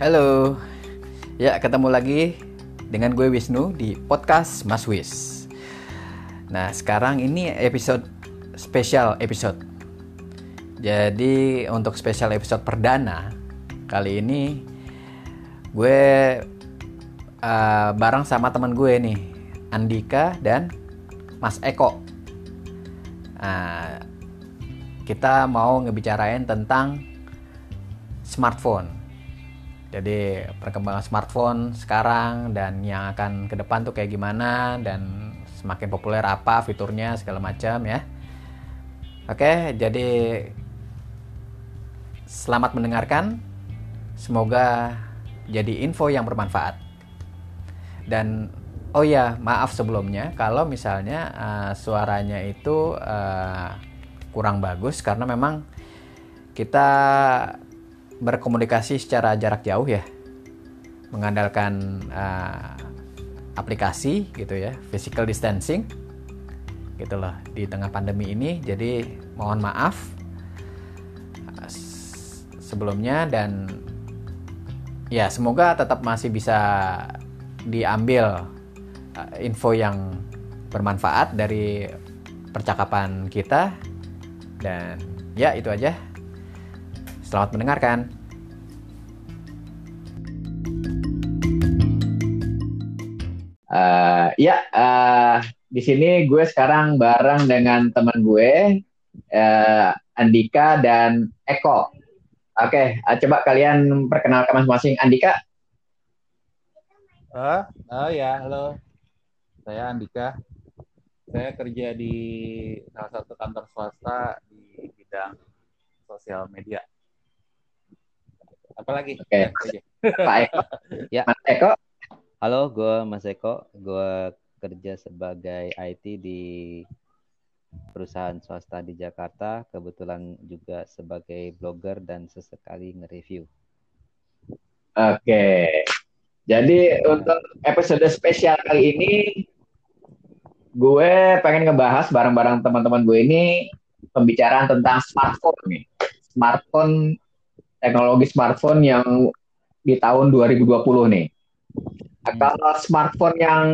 Halo, ya ketemu lagi dengan gue Wisnu di podcast Mas Wis. Nah sekarang ini episode spesial episode. Jadi untuk spesial episode perdana kali ini gue uh, bareng sama teman gue nih Andika dan Mas Eko. Nah, kita mau ngebicarain tentang smartphone jadi perkembangan smartphone sekarang dan yang akan ke depan tuh kayak gimana dan semakin populer apa fiturnya segala macam ya. Oke, jadi selamat mendengarkan. Semoga jadi info yang bermanfaat. Dan oh ya, maaf sebelumnya kalau misalnya uh, suaranya itu uh, kurang bagus karena memang kita berkomunikasi secara jarak jauh ya. Mengandalkan uh, aplikasi gitu ya physical distancing gitu loh. Di tengah pandemi ini jadi mohon maaf uh, sebelumnya dan ya semoga tetap masih bisa diambil uh, info yang bermanfaat dari percakapan kita. Dan ya itu aja Selamat mendengarkan. Uh, ya, uh, di sini gue sekarang bareng dengan teman gue, uh, Andika dan Eko. Oke, okay, uh, coba kalian perkenalkan masing-masing. Andika. Uh, oh ya, halo. Saya Andika. Saya kerja di salah satu kantor swasta di bidang sosial media. Apalagi? Oke. Okay. Pak Eko. ya. Mas Eko. Halo, gue Mas Eko. Gue kerja sebagai IT di perusahaan swasta di Jakarta. Kebetulan juga sebagai blogger dan sesekali nge-review. Oke. Jadi untuk episode spesial kali ini, gue pengen ngebahas bareng-bareng teman-teman gue ini pembicaraan tentang smartphone nih. Smartphone teknologi smartphone yang di tahun 2020 nih. Hmm. Kalau smartphone yang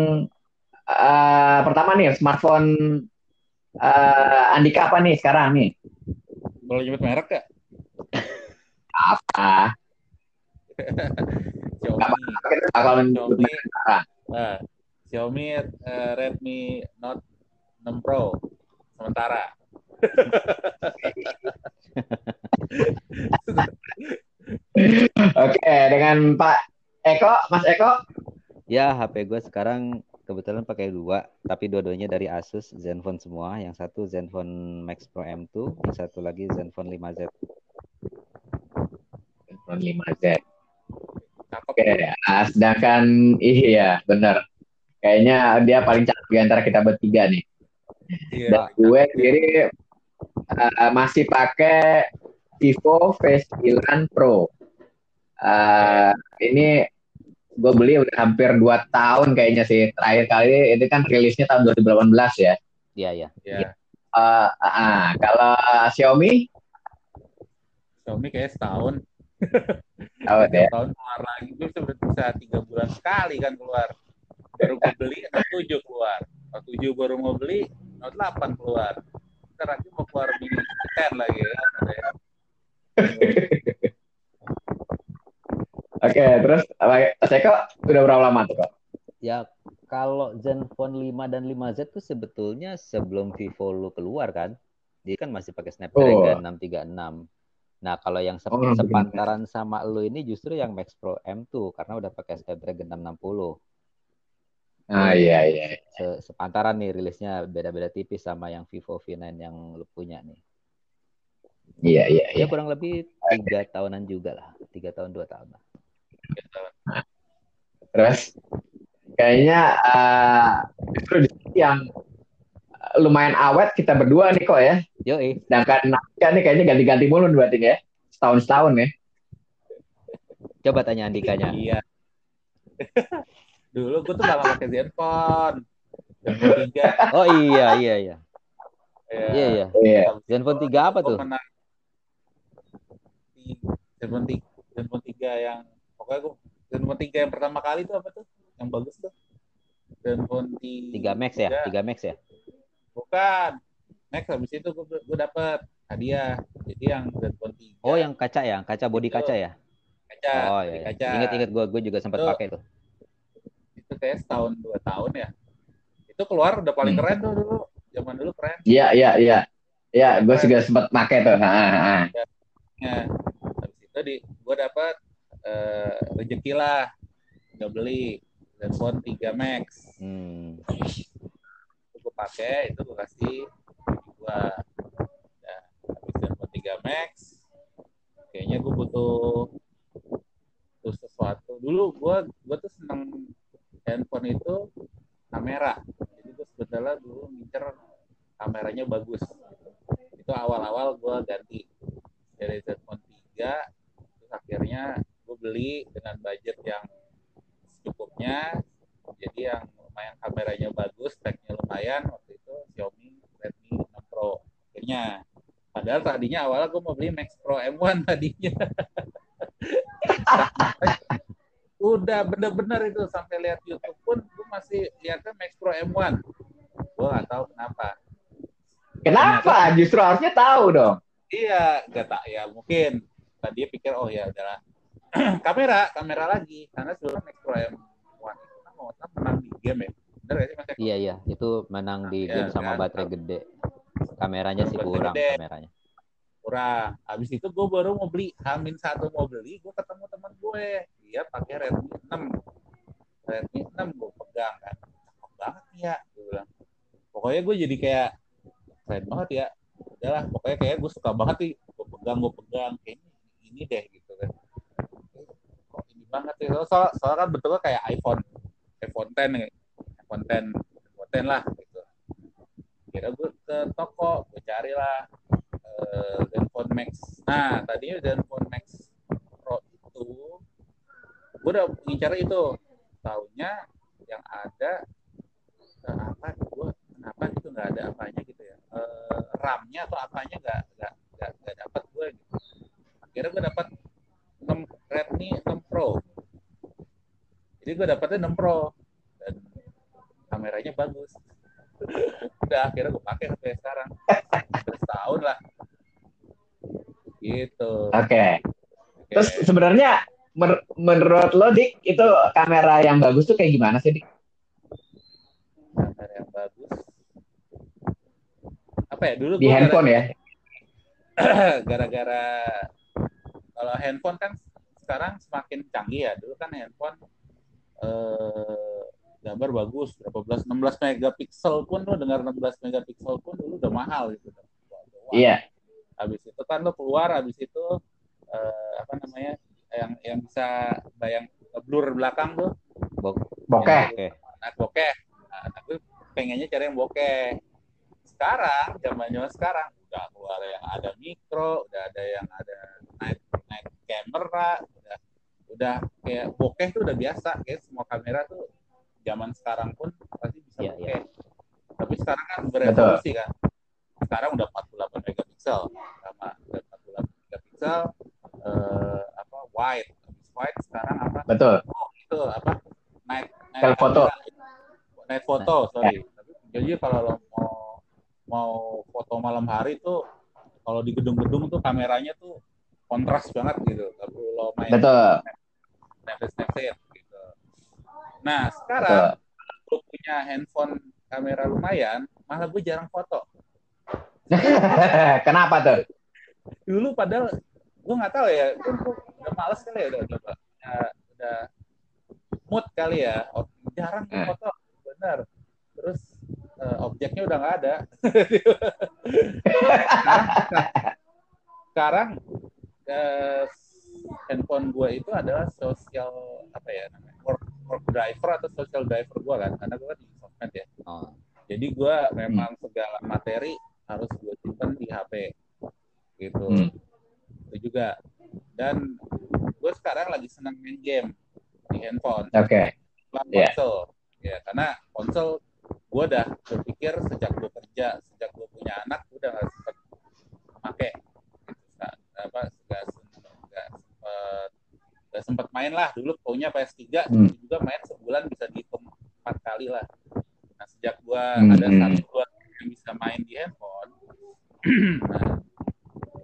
uh, pertama nih, smartphone uh, Andika apa nih sekarang nih? Boleh nyebut merek gak? Apa? Xiaomi. Bakal merek. Uh, Xiaomi uh, Redmi Note 6 Pro sementara. Oke, dengan Pak Eko, Mas Eko. Ya, HP gue sekarang kebetulan pakai dua, tapi dua-duanya dari Asus Zenfone semua. Yang satu Zenfone Max Pro M2, yang satu lagi Zenfone 5Z. Zenfone 5Z. Oke, nah, sedangkan iya benar. Kayaknya dia paling cakep di antara kita bertiga nih. Iya, Dan gue sendiri uh, masih pakai Vivo V9 Pro. Uh, ini gue beli udah hampir 2 tahun kayaknya sih. Terakhir kali ini kan rilisnya tahun 2018 ya. Iya, iya. Iya. Uh, uh, kalau Xiaomi? Xiaomi kayak setahun. Tahun ya. Tahun keluar lagi. Gue bisa tiga bulan sekali kan keluar. Baru gue beli, Note 7 keluar. Note 7 baru mau beli, Note 8 keluar. Ntar lagi mau keluar di 10 lagi ya. Oke, terus Mas Eko udah berapa lama tuh kok? Ya, kalau Zenfone 5 dan 5Z tuh sebetulnya sebelum Vivo lu keluar kan. Dia kan masih pakai Snapdragon oh. 636. Nah, kalau yang sep oh, sepantaran bener. sama lu ini justru yang Max Pro M2 karena udah pakai Snapdragon 660. Ah iya iya. Se sepantaran nih rilisnya beda-beda tipis sama yang Vivo V9 yang lu punya nih. Iya iya. Ya iya. kurang lebih tiga tahunan juga lah, tiga tahun dua tahun lah. Terus kayaknya uh, justru yang lumayan awet kita berdua nih kok ya. Yo Sedangkan Andika nih kayaknya ganti-ganti mulu berarti ya. Setahun setahun ya. Coba tanya Andikanya. Iya. Dulu gue tuh gak pakai Zenfone. Zenfone 3. Oh iya iya iya. Iya iya. iya. Zenfone 3 apa tuh? Menang Zenfone 3, Zenfone 3 yang pokoknya gue Zenfone 3 yang pertama kali tuh apa tuh yang bagus tuh Zenfone 3 3 Max ya 3 Max ya bukan Max habis itu gue gue dapet hadiah jadi yang Zenfone 3 oh yang kaca ya kaca body Itu. kaca ya kaca oh body iya kaca inget inget gue gue juga sempat pakai tuh itu kayak setahun dua tahun ya itu keluar udah paling Hmm. keren tuh dulu zaman dulu keren Iya, iya, iya. Iya, gue juga sempat pakai tuh. Ha, ha, ha. ya habis itu di gue dapat eh, rezeki lah nggak beli Zenfone 3 Max hmm. itu gue pakai itu gue kasih gue ya, habis Zenfone 3 Max kayaknya gue butuh butuh sesuatu dulu gue gue tuh seneng handphone itu kamera. Jadi gue sebetulnya dulu ngincer kameranya bagus. Itu awal-awal gue ganti dari Zenfone 3 terus akhirnya gue beli dengan budget yang secukupnya. Jadi yang lumayan kameranya bagus speknya lumayan waktu itu Xiaomi Redmi 6 Pro akhirnya. Padahal tadinya awalnya gue mau beli Max Pro M1 tadinya udah bener-bener itu sampai lihat YouTube pun gue masih lihatnya Max Pro M1 gue nggak tahu kenapa Kenapa? Justru harusnya tahu dong. Iya, gak tak ya mungkin tadi dia pikir oh ya udahlah kamera kamera lagi karena sebelumnya Max Pro M1 itu kan mau menang di game ya bener gak sih mas Eko? iya iya itu menang di Iya, game sama kan? baterai gede kameranya sih kurang gede. kameranya kurang habis itu gue baru mau beli Hamin satu mau beli gue ketemu teman gue. Dia pakai Redmi 6 Redmi 6 gue pegang kan. Cakep banget ya gue bilang. Pokoknya gue jadi kayak keren banget ya. Udahlah pokoknya kayak gue suka banget nih gue pegang gue pegang. Kayaknya ini deh gitu kan. Kok ini banget ya? Soal soalnya kan betulnya kayak iPhone iPhone 10 nih iPhone 10 iPhone 10 lah gitu. Kira gue ke toko gue carilah eh, Zenfone Max. Nah, tadinya Zenfone Max Pro itu, gue udah ngincar itu. Tahunya yang ada eh, apa? Gue kenapa gitu nggak ada apanya gitu ya? Eh, RAM-nya atau apanya nggak nggak nggak nggak dapat gue. Gitu. Akhirnya gue dapat 6 Redmi 6 Pro. Jadi gue dapetnya 6 Pro dan kameranya bagus. Udah akhirnya gue pakai sampai sekarang. Setahun lah. Gitu. Oke. Oke. Terus sebenarnya mer- menurut lo Dik itu kamera yang bagus tuh kayak gimana sih Dik? kamera yang bagus. Apa ya dulu Di handphone ya? gara- gara-gara kalau handphone kan sekarang semakin canggih ya. Dulu kan handphone eh, gambar bagus berapa belas 16 megapiksel pun lo dengar 16 megapiksel pun dulu udah mahal gitu. Iya. Habis itu kan lo keluar habis itu eh, apa namanya yang yang bisa bayang blur belakang tuh. Bok- Bokeh. oke. Anak bokeh. Nah, gue pengennya cari yang bokeh. Sekarang zaman zaman sekarang udah keluar yang ada mikro udah ada yang ada night night camera udah udah kayak bokeh tuh udah biasa. Kayak semua kamera tuh zaman sekarang pun pasti bisa Iya, bokeh. tapi sekarang kan berevolusi kan? Sekarang udah 48 megapiksel 48 megapiksel eh, apa wide habis wide sekarang apa? Betul. oh itu apa? Night night kamera. night photo sorry. tapi jadi kalau lo mau mau foto malam hari tuh kalau di gedung-gedung tuh kameranya tuh kontras banget gitu. Tapi lo main Betul. snapchat snapchat gitu. Nah sekarang gue punya handphone kamera lumayan malah gue jarang foto. Kenapa tuh? Dulu padahal gue nggak tahu ya gue udah males kali ya udah udah udah, udah mood kali ya. Jarang Eh. foto benar terus eh, objeknya udah nggak ada. Sekarang eh, handphone gue itu adalah social apa ya namanya work, work driver atau social driver gue kan karena gue kan di sosmed ya. Oh. jadi gue memang segala materi harus gue simpan di HP gitu Hmm. itu juga dan gue sekarang lagi senang main game di handphone Oke. Iya. konsol ya karena konsol gue udah berpikir sejak gue kerja sejak gue punya anak gue udah gak sempet pakai Nggak- apa nggak sem- nggak sempet nggak sempet main lah dulu punya PS3 Hmm. juga main sebulan bisa dihitung empat kali lah nah sejak gua Hmm. ada satu dua yang bisa main di handphone nah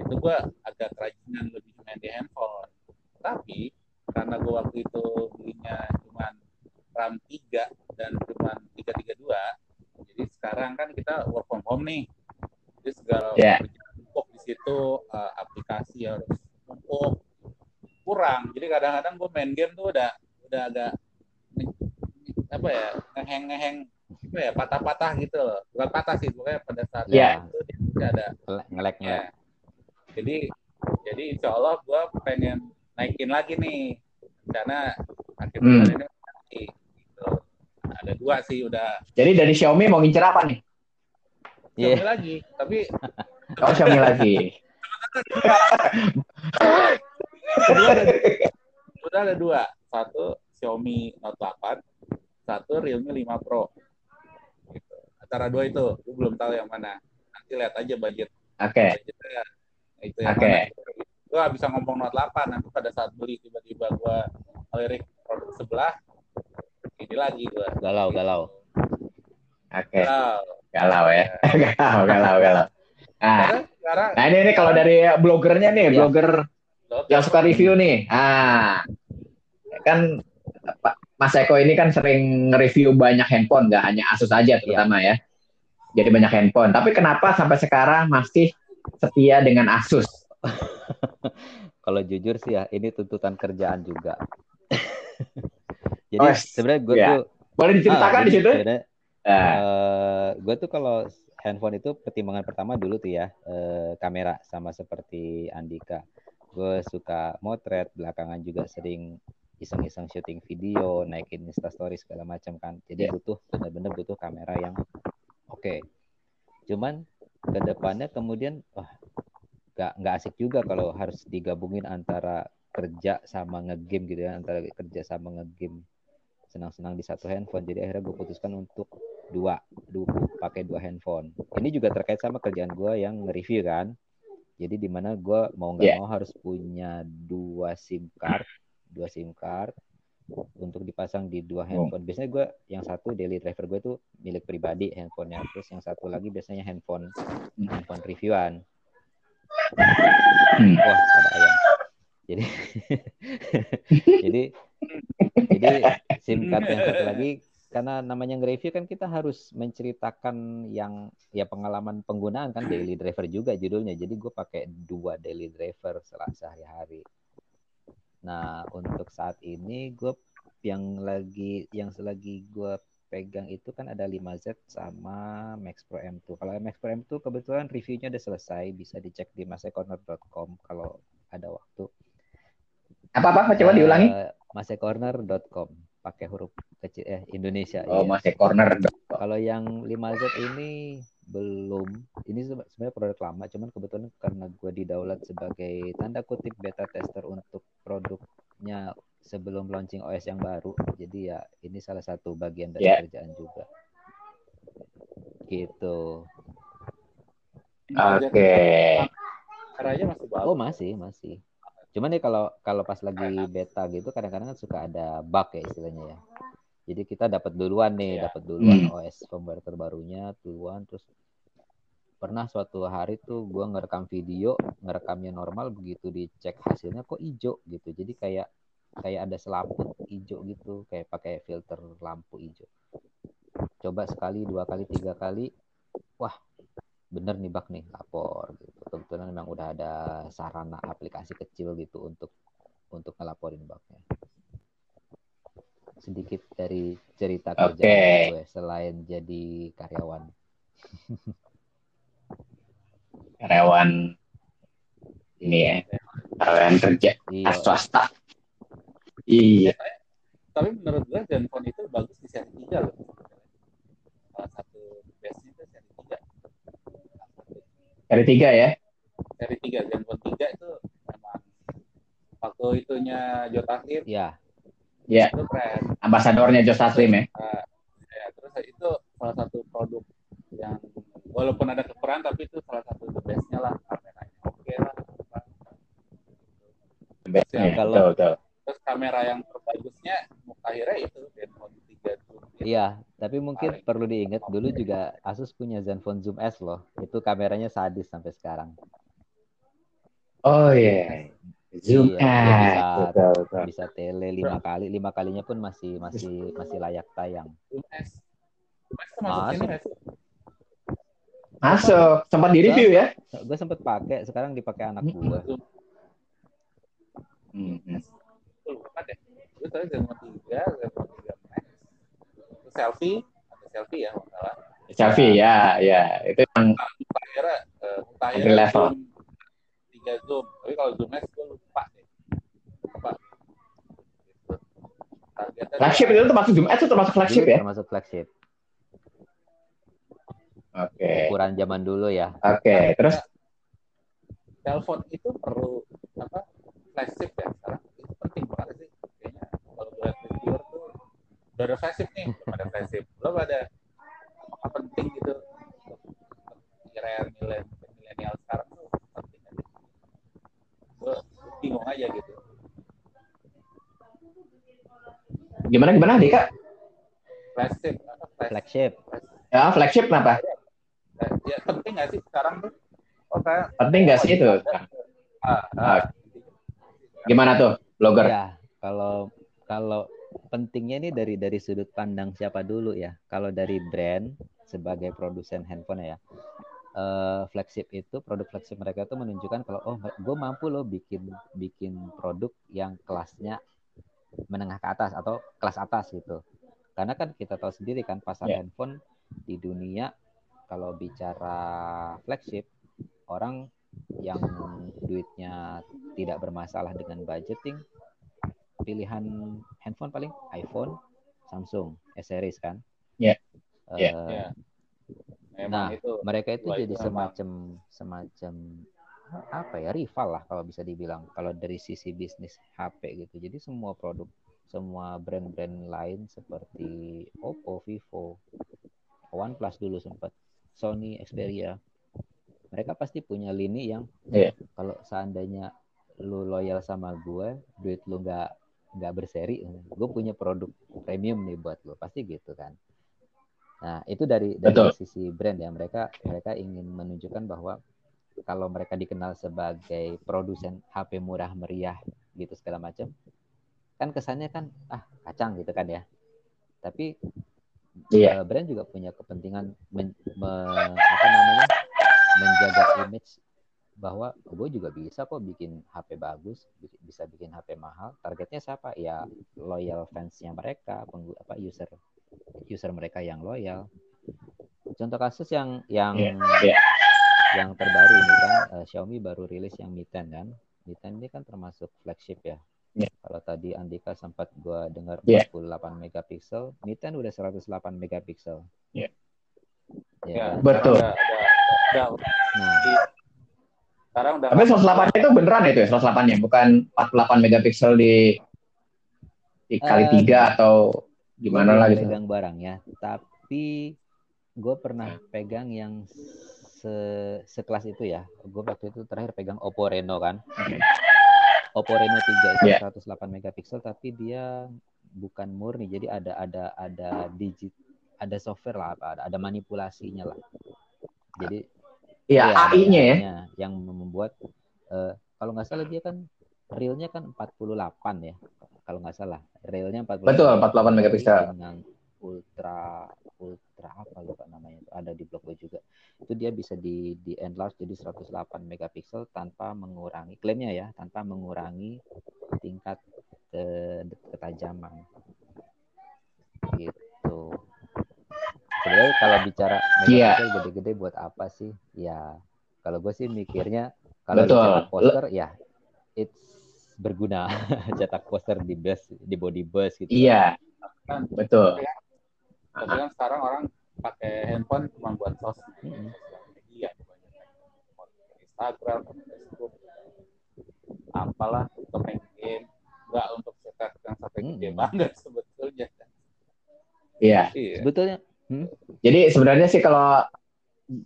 itu gua agak kerajinan lebih main di handphone tapi karena gua waktu itu belinya cuman RAM 3 dan cuman 332 jadi sekarang kan kita work from home nih jadi segala Ya. pekerjaan numpuk di situ eh, aplikasi harus numpuk kurang jadi kadang-kadang gue main game tuh udah udah agak apa ya ngeheng ngeheng apa ya patah-patah gitu loh bukan patah sih pokoknya pada saat Ya. itu dia ada ngelek ya. Jadi jadi insya Allah gue pengen naikin lagi nih karena akhir Hmm. bulan ini nanti gitu. ada dua sih udah Jadi dari Xiaomi mau ngincer apa nih? Xiaomi lagi tapi Oh Xiaomi lagi. udah ada, udah ada dua satu Xiaomi Note 8 satu Realme 5 Pro gitu. antara dua itu gue belum tahu yang mana nanti lihat aja budget Oke. budgetnya itu yang Oke. mana gue gak bisa ngomong Note 8 nanti pada saat beli tiba-tiba gue melirik produk sebelah ini lagi gue galau galau Oke. Wow. Galau ya. galau, galau, galau. Nah, sekarang nah ini nih kalau dari blogernya nih, Iya. blogger yang suka review nih. Ah, kan Pak Mas Eko ini kan sering nge-review banyak handphone, nggak hanya Asus aja terutama ya. Jadi banyak handphone. Tapi kenapa sampai sekarang masih setia dengan Asus? kalau jujur sih ya ini tuntutan kerjaan juga jadi Oh, sebenarnya gue ya. tuh Boleh diceritakan ah, di situ? sebenarnya, Ah, eh, gue tuh kalau handphone itu pertimbangan pertama dulu tuh ya eh, kamera sama seperti Andika gue suka motret belakangan juga sering iseng-iseng syuting video naikin instastory segala macam kan jadi Iya. butuh bener-bener butuh kamera yang oke cuman ke depannya kemudian wah nggak nggak asik juga kalau harus digabungin antara kerja sama ngegame gitu ya antara kerja sama ngegame senang-senang di satu handphone. Jadi akhirnya gue putuskan untuk dua dua pakai dua handphone. Ini juga terkait sama kerjaan gue yang nge-review kan. Jadi di mana gue mau nggak Yeah. mau harus punya dua sim card dua sim card untuk dipasang di dua handphone. Biasanya gue yang satu daily driver gue tuh milik pribadi handphonenya. Terus yang satu lagi biasanya handphone handphone reviewan. Hmm. wah ada ayam. Jadi jadi jadi SIM card yang satu lagi karena namanya nge-review kan kita harus menceritakan yang ya pengalaman penggunaan kan daily driver juga judulnya. Jadi gue pakai dua daily driver setelah sehari-hari nah untuk saat ini gue yang lagi yang selagi gue pegang itu kan ada 5Z sama Max Pro M2 kalau Max Pro M2 kebetulan reviewnya udah selesai bisa dicek di masecorner.com kalau ada waktu Apa-apa? Coba diulangi. Eh, masecorner.com pakai huruf kecil eh Indonesia Oh, iya. masih corner. Kalau yang 5Z ini belum. Ini sebe- sebenarnya produk lama, cuman kebetulan karena gue didaulat sebagai tanda kutip beta tester untuk produknya sebelum launching OS yang baru. Jadi ya ini salah satu bagian dari Ya. kerjaan juga. Gitu. Oke. Caranya masih bagus Oh masih masih. Cuman nih kalau kalau pas lagi beta gitu kadang-kadang kan suka ada bug ya istilahnya ya. Jadi kita dapat duluan nih, Iya. dapat duluan Hmm. OS firmware terbarunya duluan terus pernah suatu hari tuh gua ngerekam video, ngerekamnya normal begitu dicek hasilnya kok hijau gitu. Jadi kayak kayak ada selaput hijau gitu, kayak pakai filter lampu hijau. Coba sekali, dua kali, tiga kali, wah bener nih bug nih lapor gitu. Kebetulan memang udah ada sarana aplikasi kecil gitu untuk untuk ngelaporin bugnya. Sedikit dari cerita Oke. kerjaan gue selain jadi karyawan. Karyawan ini ya. Karyawan kerja Iya. swasta. Iya. tapi menurut gue Zenfone itu bagus di seri 3 loh salah satu bestnya itu seri 3 Dari tiga ya. seri 3 Zenfone 3 itu memang waktu itunya Jotaslim Iya, Ya, itu keren ambasadornya Jos Taslim ya. Nah, ya, terus itu salah satu produk yang walaupun ada kekurangan tapi itu salah satu the bestnya lah kameranya oke lah Bestnya. Kalau- Betul, betul. terus kamera yang terbagusnya akhirnya itu Zenfone 3 zoom. Iya, tapi mungkin Paling. perlu diingat dulu juga Asus punya Zenfone Zoom S loh. Itu kameranya sadis sampai sekarang. Oh iya. Zoom Iya, S. bisa- Betul, betul. Bisa tele lima kali, lima kalinya pun masih masih masih layak tayang. Masuk Masuk. Sempat di review ya? Gue sempet pakai, sekarang dipakai anak Hmm. gue. Hmm. Gue lupa deh. Gue tahu Zenfone 3, Zenfone 3 Max. Terus selfie, ada selfie ya kalau nggak salah. Selfie ya, ya. Itu yang Akhirnya, eh, level. zoom, 3 zoom. Tapi kalau zoom S gue lupa deh. Lupa. Gitu. Targetnya flagship itu termasuk Zoom S itu termasuk flagship Dulu ya? Termasuk flagship. Oke. Ukuran zaman dulu ya. Oke, terus telepon itu perlu apa flagship ya sekarang itu penting banget sih kayaknya kalau gue lihat reviewer tuh udah ada flagship nih belum ada flagship belum ada apakah penting gitu untuk era milenial milenial sekarang tuh penting aja gue bingung aja gitu gimana gimana Dika? flagship flagship Flagship. Ya, flagship kenapa? ya penting nggak sih sekarang tuh oh kayak Penting nggak sih itu? ah, ah, Gimana tuh, blogger? Ya, kalau kalau pentingnya ini dari dari sudut pandang siapa dulu ya. Kalau dari brand sebagai produsen handphone ya, eh, flagship itu produk flagship mereka itu menunjukkan kalau oh gue mampu loh bikin bikin produk yang kelasnya menengah ke atas atau kelas atas gitu. Karena kan kita tahu sendiri kan pasar Ya. handphone di dunia kalau bicara flagship orang yang duitnya tidak bermasalah dengan budgeting pilihan handphone paling iPhone, Samsung, S series kan. Ya. Eh, Ya. ya memang Nah, itu mereka itu jadi memang. semacam semacam apa ya rival lah kalau bisa dibilang kalau dari sisi bisnis HP gitu. Jadi semua produk semua brand-brand lain seperti Oppo, Vivo, OnePlus dulu sempat, Sony, Xperia, mereka pasti punya lini yang Iya. kalau seandainya lu loyal sama gue, duit lu nggak nggak berseri, gue punya produk premium nih buat lu, pasti gitu kan. Nah itu dari dari Betul. sisi brand ya mereka mereka ingin menunjukkan bahwa kalau mereka dikenal sebagai produsen HP murah meriah gitu segala macam, kan kesannya kan ah kacang gitu kan ya. Tapi Iya. eh, brand juga punya kepentingan men- me- apa namanya menjaga image bahwa gue juga bisa kok bikin HP bagus, bi- bisa bikin HP mahal. Targetnya siapa? Ya loyal fansnya mereka, penggu- apa user user mereka yang loyal. Contoh kasus yang yang Iya, iya. yang terbaru ini kan eh, Xiaomi baru rilis yang Mi 10 kan. Mi 10 ini kan termasuk flagship ya. Iya. Kalau tadi Andika sempat gua dengar Iya. 48 megapiksel, Mi 10 udah 108 megapiksel. Iya. Ya, ya, kan? Betul. sekarang udah, udah, udah, Nah, sekarang udah Tapi 108 itu beneran itu ya 108-nya, bukan 48 megapiksel di dikali Eh, tiga atau Gue gimana lah gitu. pegang barang ya, tapi gue pernah pegang yang se sekelas itu ya. Gue waktu itu terakhir pegang Oppo Reno kan. Oke. Oppo Reno 3 itu Iya. 108 megapiksel tapi dia bukan murni. Jadi ada ada ada digit ada software lah ada, ada manipulasinya lah. Jadi Iya, ada AI-nya ya. AI-nya yang membuat eh, kalau nggak salah dia kan realnya kan 48 ya. Kalau nggak salah, realnya 48. Betul, 48 megapiksel. Dengan ultra ultra apa lupa namanya itu ada di blog gue juga. Itu dia bisa di di enlarge jadi 108 megapiksel tanpa mengurangi klaimnya ya, tanpa mengurangi tingkat ke, ketajaman. Gitu. Sebenarnya kalau bicara Iya. megapiksel gede-gede buat apa sih? Ya, kalau gue sih mikirnya kalau Betul. cetak poster ya it's berguna cetak poster di bus di body bus gitu. Iya, kan betul. tapi kan sekarang orang pakai handphone cuma buat sosmed Mm-mm. sosial media kebanyakan Instagram Facebook apalah untuk main game nggak untuk cetak yang sampai gede Mm-mm. banget sebetulnya Iya. iya Sebetulnya Jadi sebenarnya sih kalau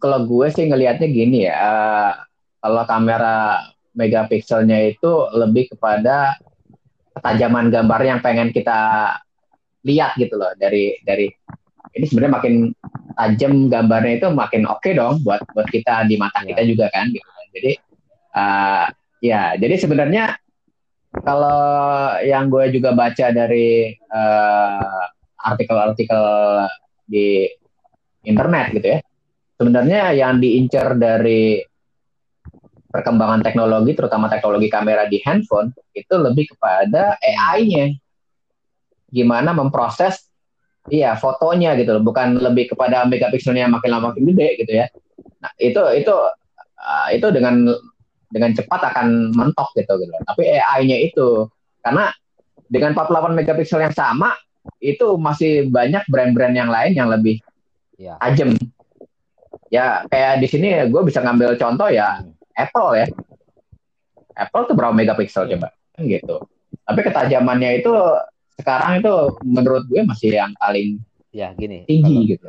kalau gue sih ngelihatnya gini ya, eh, kalau kamera megapikselnya itu lebih kepada ketajaman gambar yang pengen kita lihat gitu loh dari dari ini sebenarnya makin tajam gambarnya itu makin oke okay dong buat buat kita di mata kita Ya. juga kan gitu. Jadi uh, ya jadi sebenarnya kalau yang gue juga baca dari uh, artikel-artikel di internet gitu ya sebenarnya yang diincar dari perkembangan teknologi terutama teknologi kamera di handphone itu lebih kepada AI-nya gimana memproses iya fotonya gitu loh bukan lebih kepada megapikselnya makin lama makin gede gitu ya nah itu itu uh, itu dengan dengan cepat akan mentok gitu gitu tapi AI-nya itu karena dengan 48 megapiksel yang sama itu masih banyak brand-brand yang lain yang lebih Ya. tajam ya kayak di sini gue bisa ngambil contoh ya Hmm. Apple ya Apple tuh berapa megapiksel Iya. coba gitu tapi ketajamannya itu sekarang itu menurut gue masih yang paling Ya gini. tinggi gitu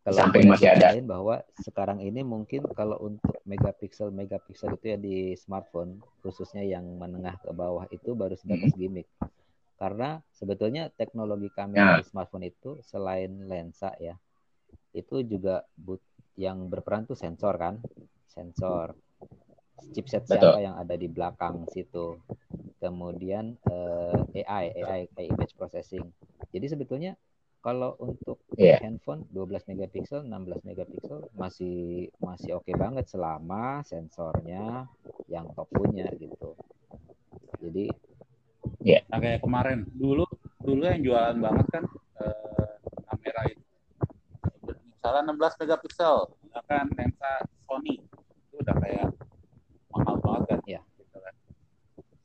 Kalau samping masih ada. bahwa sekarang ini mungkin kalau untuk megapiksel megapiksel itu ya di smartphone khususnya yang menengah ke bawah itu baru sebatas gimmick. Karena sebetulnya teknologi kamera Ya. di smartphone itu selain lensa ya, itu juga but yang berperan tuh sensor kan, sensor chipset Betul. siapa yang ada di belakang situ. Kemudian eh, AI, AI, AI image processing. Jadi sebetulnya kalau untuk Iya. handphone 12 megapiksel, 16 megapiksel masih masih oke banget selama sensornya yang top punya gitu. Jadi Nah, kayak kemarin dulu dulu yang jualan banget kan eh, kamera itu misalnya 16 megapiksel ya kan lensa Sony itu udah kayak mahal banget kan gitu kan.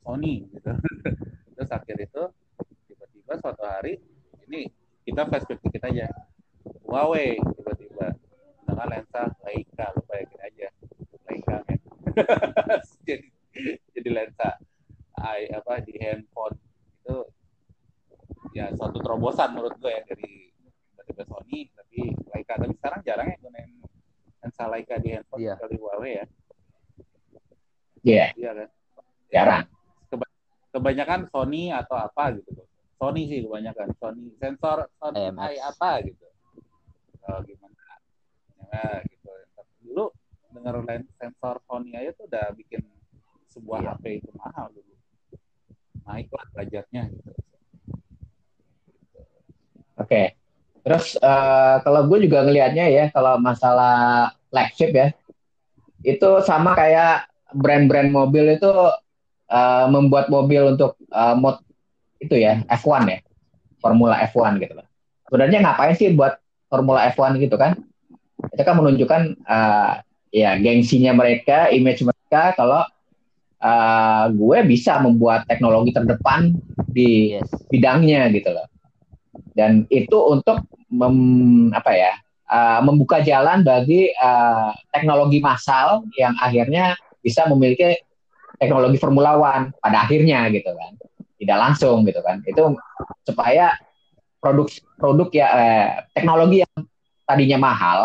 Sony gitu. Terus akhir itu tiba-tiba suatu hari ini kita flashback dikit aja. Huawei tiba-tiba. Dengan lensa Leica lu bayangin aja. Leica men. Jadi jadi lensa ai apa di handphone itu ya suatu terobosan menurut gue ya dari tiba-tiba Sony tapi Leica. Tapi sekarang jarang ya gunain lensa Leica di handphone Iya. kecuali Huawei ya Iya, iya kan? Jarang. kebanyakan Sony atau apa gitu Sony sih kebanyakan. Sony sensor Sony. AI apa gitu. Oh, gimana? Ya gitu. Dulu dengar lens sensor Sony aja tuh udah bikin sebuah Iya. HP itu mahal dulu naik lah budgetnya gitu. Oke. Terus eh, kalau gue juga ngelihatnya ya kalau masalah flagship ya itu sama kayak brand-brand mobil itu eh, membuat mobil untuk eh, mod itu ya F1 ya Formula F1 gitu loh. Sebenarnya ngapain sih buat Formula F1 gitu kan? Itu kan menunjukkan eh, ya gengsinya mereka, image mereka kalau eh, gue bisa membuat teknologi terdepan di yes, bidangnya gitu loh. Dan itu untuk mem- apa ya uh, membuka jalan bagi uh, teknologi massal yang akhirnya bisa memiliki teknologi Formula One pada akhirnya gitu kan. Tidak langsung gitu kan. Itu supaya produk produk ya eh, teknologi yang tadinya mahal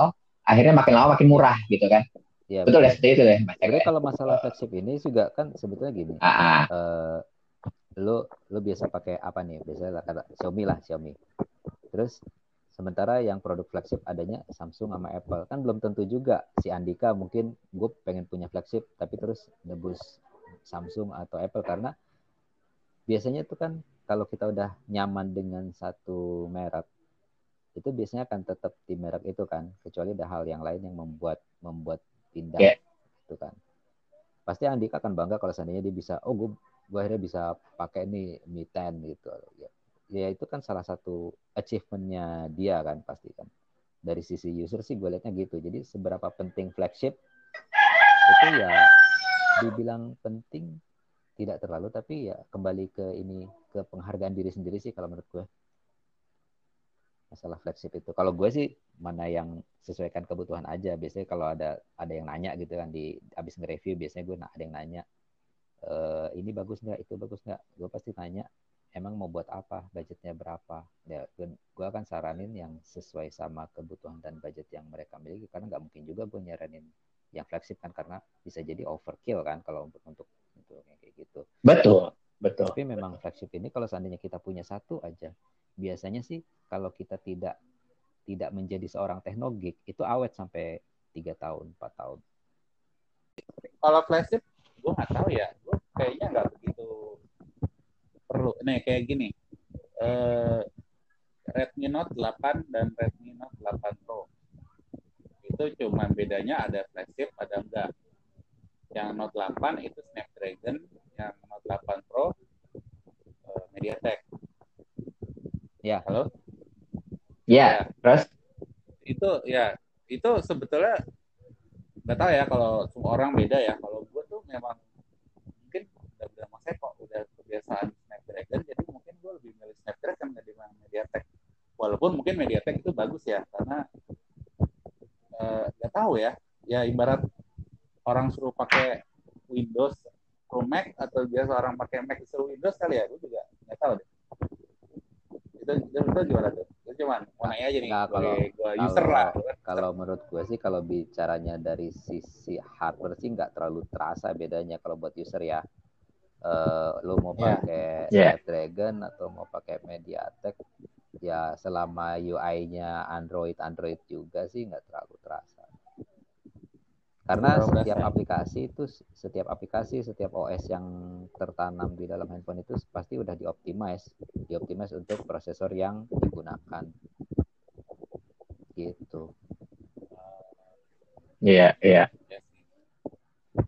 akhirnya makin lama makin murah gitu kan. ya Betul ya seperti itu deh Mas. Jadi ya? kalau masalah flagship ini juga kan sebetulnya gini, Ah, ah. eh lo lo biasa pakai apa nih? Biasanya lah kata Xiaomi lah Xiaomi. Terus sementara yang produk flagship adanya Samsung sama Apple. Kan belum tentu juga. Si Andika mungkin gue pengen punya flagship tapi terus nebus Samsung atau Apple. Karena biasanya tuh kan kalau kita udah nyaman dengan satu merek itu biasanya akan tetap di merek itu kan. Kecuali ada hal yang lain yang membuat membuat pindah Yeah. itu kan. Pasti Andika akan bangga kalau seandainya dia bisa oh gue gue akhirnya bisa pakai ini Mi 10 gitu. Ya, ya itu kan salah satu achievementnya dia kan pasti kan. Dari sisi user sih gue liatnya gitu. Jadi seberapa penting flagship itu ya dibilang penting tidak terlalu tapi ya kembali ke ini ke penghargaan diri sendiri sih kalau menurut gue masalah flagship itu. Kalau gue sih mana yang sesuaikan kebutuhan aja. Biasanya kalau ada ada yang nanya gitu kan di abis nge-review biasanya gue ada yang nanya e, ini bagus nggak? Itu bagus nggak? Gue pasti tanya emang mau buat apa budgetnya berapa ya gue, gue akan saranin yang sesuai sama kebutuhan dan budget yang mereka miliki karena nggak mungkin juga gue nyaranin yang flagship kan karena bisa jadi overkill kan kalau untuk untuk untuk yang kayak gitu Betul, Betul. Tapi memang flagship ini kalau seandainya kita punya satu aja, biasanya sih kalau kita tidak tidak menjadi seorang teknogik itu awet sampai tiga tahun, empat tahun. Kalau flagship, gue nggak tahu ya. Gue kayaknya nggak begitu perlu. Nih kayak gini. Eh, Redmi Note 8 dan Redmi Note 8 Pro. Itu cuma bedanya ada flagship, ada enggak. Yang Note 8 itu Snapdragon, yang Note 8 Pro eh, MediaTek. Ya. Halo? Ya, terus itu ya itu sebetulnya nggak tahu ya kalau semua orang beda ya kalau gue tuh memang mungkin udah udah mas kok udah kebiasaan Snapdragon jadi mungkin gue lebih milih Snapdragon dibanding MediaTek. Walaupun mungkin MediaTek itu bagus ya karena eh, nggak tahu ya. Ya ibarat orang suruh pakai Windows Pro Mac atau biasa orang pakai Mac suruh Windows kali ya gue juga nggak tahu deh. Itu itu, itu gimana tuh? Itu cuman mau nanya aja nih Nah, kalau- gue user lah Kalau menurut gue sih kalau bicaranya dari sisi hardware sih nggak terlalu terasa bedanya kalau buat user ya. Eh lu mau Ya. pakai Ya. Snapdragon atau mau pakai MediaTek ya selama UI-nya Android Android juga sih nggak terlalu terasa. Karena setiap ya. aplikasi itu setiap aplikasi setiap OS yang tertanam di dalam handphone itu pasti udah dioptimize, dioptimize untuk prosesor yang digunakan. Gitu. iya, iya. Ya sih.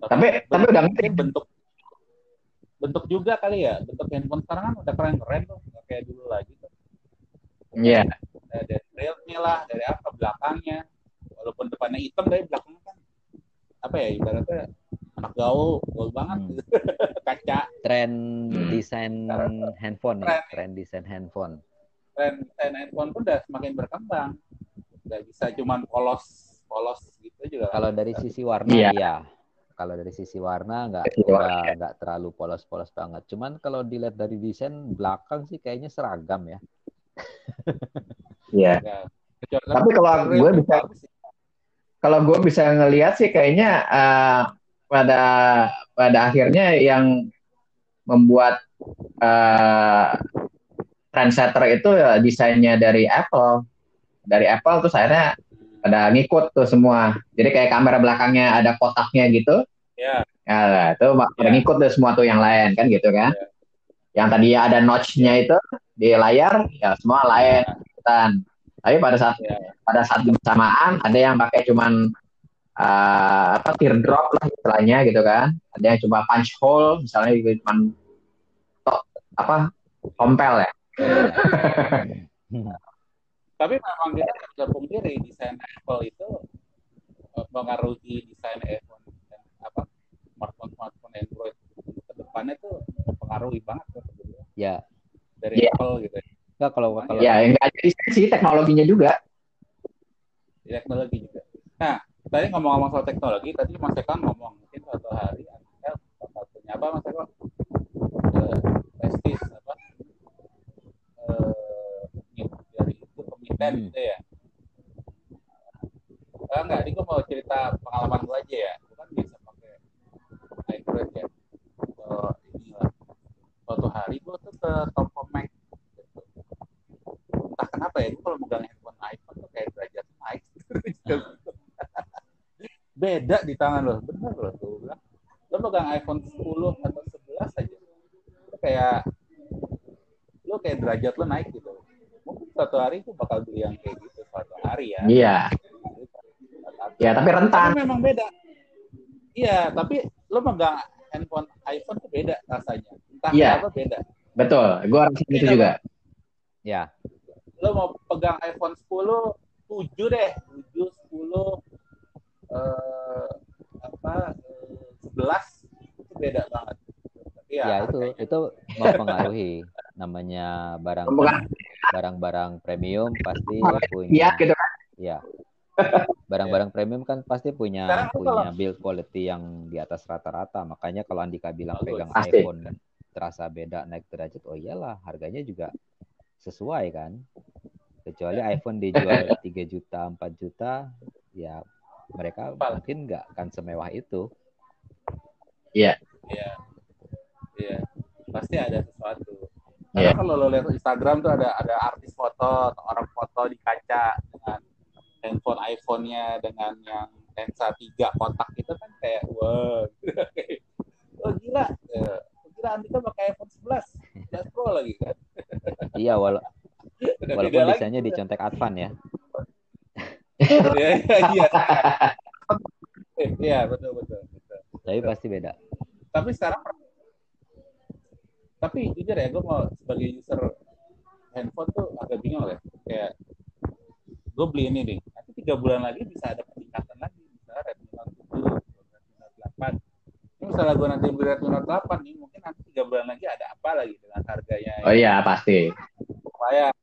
Tapi tapi udah ngerti. bentuk bentuk juga kali ya bentuk handphone sekarang kan udah keren keren tuh nggak kayak dulu lagi tuh Iya. Eh, dari railnya lah dari apa belakangnya walaupun depannya hitam dari belakangnya kan apa ya ibaratnya anak gaul gaul banget Hmm. kaca tren Hmm. desain handphone ya, Tren. tren desain handphone. tren tren handphone pun udah semakin berkembang nggak bisa cuman polos polos gitu juga Kalau dari sisi warna Iya. iya. Kalau dari sisi warna nggak warna, nggak terlalu polos-polos banget. Cuman kalau dilihat dari desain belakang sih kayaknya seragam ya. Iya. Ya. Kecuali- Tapi kalau gue bisa kalau gue bisa ngelihat sih kayaknya eh, pada pada akhirnya yang membuat eh, trendsetter itu ya desainnya dari Apple dari Apple terus akhirnya pada ngikut tuh semua. Jadi kayak kamera belakangnya ada kotaknya gitu. Ya. Ya itu pada Ya. ngikut tuh semua tuh yang lain kan gitu kan? Ya. yang tadi ada notch-nya itu di layar ya semua lain. Ikutan. Tapi pada saat Ya. pada saat bersamaan ada yang pakai cuman eh, apa teardrop lah istilahnya gitu kan? Ada yang cuma punch hole misalnya gitu cuman tok apa tompel ya tapi memang kita bisa pungkiri desain Apple itu eh, mengaruhi desain iPhone dan apa smartphone smartphone Android ke depannya tuh mempengaruhi banget tuh sebetulnya Ya, dari Iya. Apple gitu ya kalau kalau ya enggak jadi sih teknologinya juga di teknologi juga. Nah, tadi ngomong-ngomong soal teknologi, tadi Mas Eko ngomong mungkin suatu hari Anda bakal punya apa Mas Eko? Eh, Prestis apa? Eh, dari pemiten Hmm. gitu ya. Ah, enggak, ini gue mau cerita pengalaman gue aja ya. Gue kan biasa pakai Android ya. Oh, inilah. Suatu hari gue tuh ke toko Mac. Gitu. Entah kenapa ya, gue kalau megang handphone iPhone tuh kayak derajat naik. Beda di tangan lo, bener loh tuh bilang. Lo megang iPhone 10 atau 11 aja, lo kayak lo kayak derajat lo naik gitu. Mungkin suatu hari gue bakal beli yang kayak gitu suatu hari ya. iya ya tapi rentan Tapi memang beda. Iya, tapi lo megang handphone iPhone tuh beda rasanya. Entah Iya. kenapa beda. betul gue rasa itu Iya, juga ya Lo mau pegang iPhone 10, 7 deh. 7, 10, eh, apa, eh, 11, itu beda banget. Tapi ya, ya itu itu mempengaruhi namanya barang Bukan. Barang-barang premium pasti iya punya gitu. kan ya barang-barang premium kan pasti punya punya build quality yang di atas rata-rata. Makanya kalau Andika bilang pegang Pasti. iPhone terasa beda naik derajat oh iyalah harganya juga sesuai kan? Kecuali iPhone dijual 3 juta 4 juta ya mereka mungkin nggak akan semewah itu. Iya. Iya. pasti ada sesuatu karena Iya. kalau lo lihat Instagram tuh ada ada artis foto atau orang foto di kaca dengan handphone iPhone-nya dengan yang lensa tiga kotak itu kan kayak wah oh gila Eh, gila Andika pakai iPhone 11 11 Pro lagi kan Iya, wala- walaupun beda lagi. desainnya di contek Advan ya. Iya, iya, iya. Iya, betul, betul, betul. Tapi pasti beda. Tapi sekarang, tapi jujur ya, gue mau sebagai user handphone tuh agak bingung ya. Kayak, gue beli ini nih, nanti tiga bulan lagi bisa ada peningkatan lagi. Misalnya Redmi Note 7, Redmi Note 8. Ini misalnya gue nanti beli Redmi Note 8 nih, mungkin nanti tiga bulan lagi ada apa lagi dengan harganya. Oh iya pasti. Lumayan.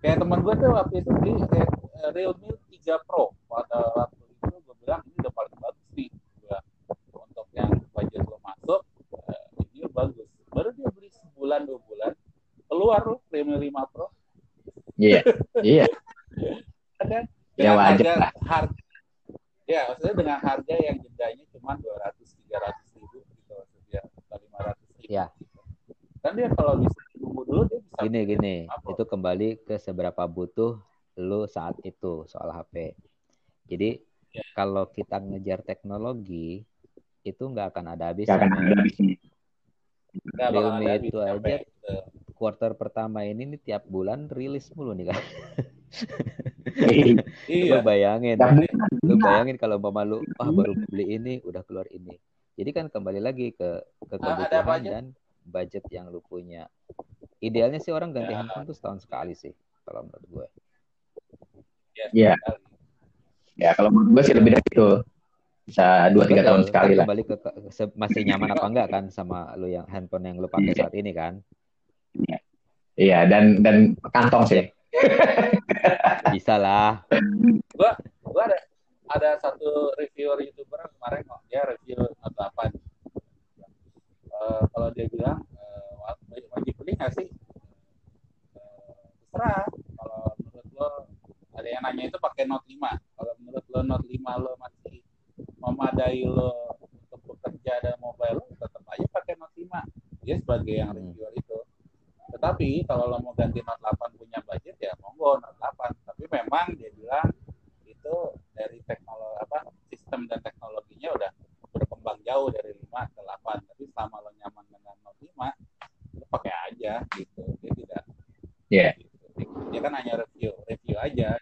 Kayak teman gue tuh waktu itu beli kayak, eh, Realme 3 Pro. Pada waktu itu gue bilang ini udah paling bagus nih. Gua, untuk yang budget lo masuk, eh, ini bagus. Sebulan dua bulan, keluar loh Realme 5 Pro. Iya. Iya. Ada Ya, dengan wajar harga, lah. harga ya maksudnya dengan harga yang jedanya cuma 200 300 ribu gitu maksudnya atau 500 ribu. Ya. Dan dia kalau bisa tunggu dulu dia bisa Gini gini, apa? itu kembali ke seberapa butuh lu saat itu soal HP. Jadi Ya. kalau kita ngejar teknologi itu nggak akan ada Gak akan habisnya. ada habisnya. Nggak ada itu aja Pak. Gitu. Quarter pertama ini nih tiap bulan rilis mulu nih kan. Iya. Lu bayangin, bulan. lu bayangin kalau mama lu ah baru beli ini udah keluar ini. Jadi kan kembali lagi ke ke Ah, kebutuhan dan budget yang lu punya. Idealnya sih orang ganti Ya. handphone tuh setahun sekali sih kalau menurut gue. Iya. sekali. Ya kalau menurut gue sih lebih dari itu. Bisa dua tiga tahun sekali lah. Kembali ke, ke- masih nyaman apa enggak kan sama lu yang handphone yang lu pakai Iya. saat ini kan? Iya dan dan kantong sih. Bisa lah. gua gua ada ada satu reviewer youtuber kemarin kok dia review Note 8 Eh, kalau dia bilang eh, wajib wajib beli nggak sih Eh, terserah kalau menurut lo ada yang nanya itu pakai Note 5 kalau menurut lo Note 5 lo masih memadai lo untuk bekerja dan mobile lo tetap aja pakai Note 5 dia sebagai yang Hmm. reviewer itu tetapi kalau lo mau ganti Note 8 punya budget ya monggo Note 8 tapi memang dia bilang itu dari teknologi apa sistem dan teknologinya udah berkembang jauh dari 5 ke 8 tapi selama lo nyaman dengan Note 5 lo pakai aja gitu dia tidak Iya. gitu. dia kan hanya review review aja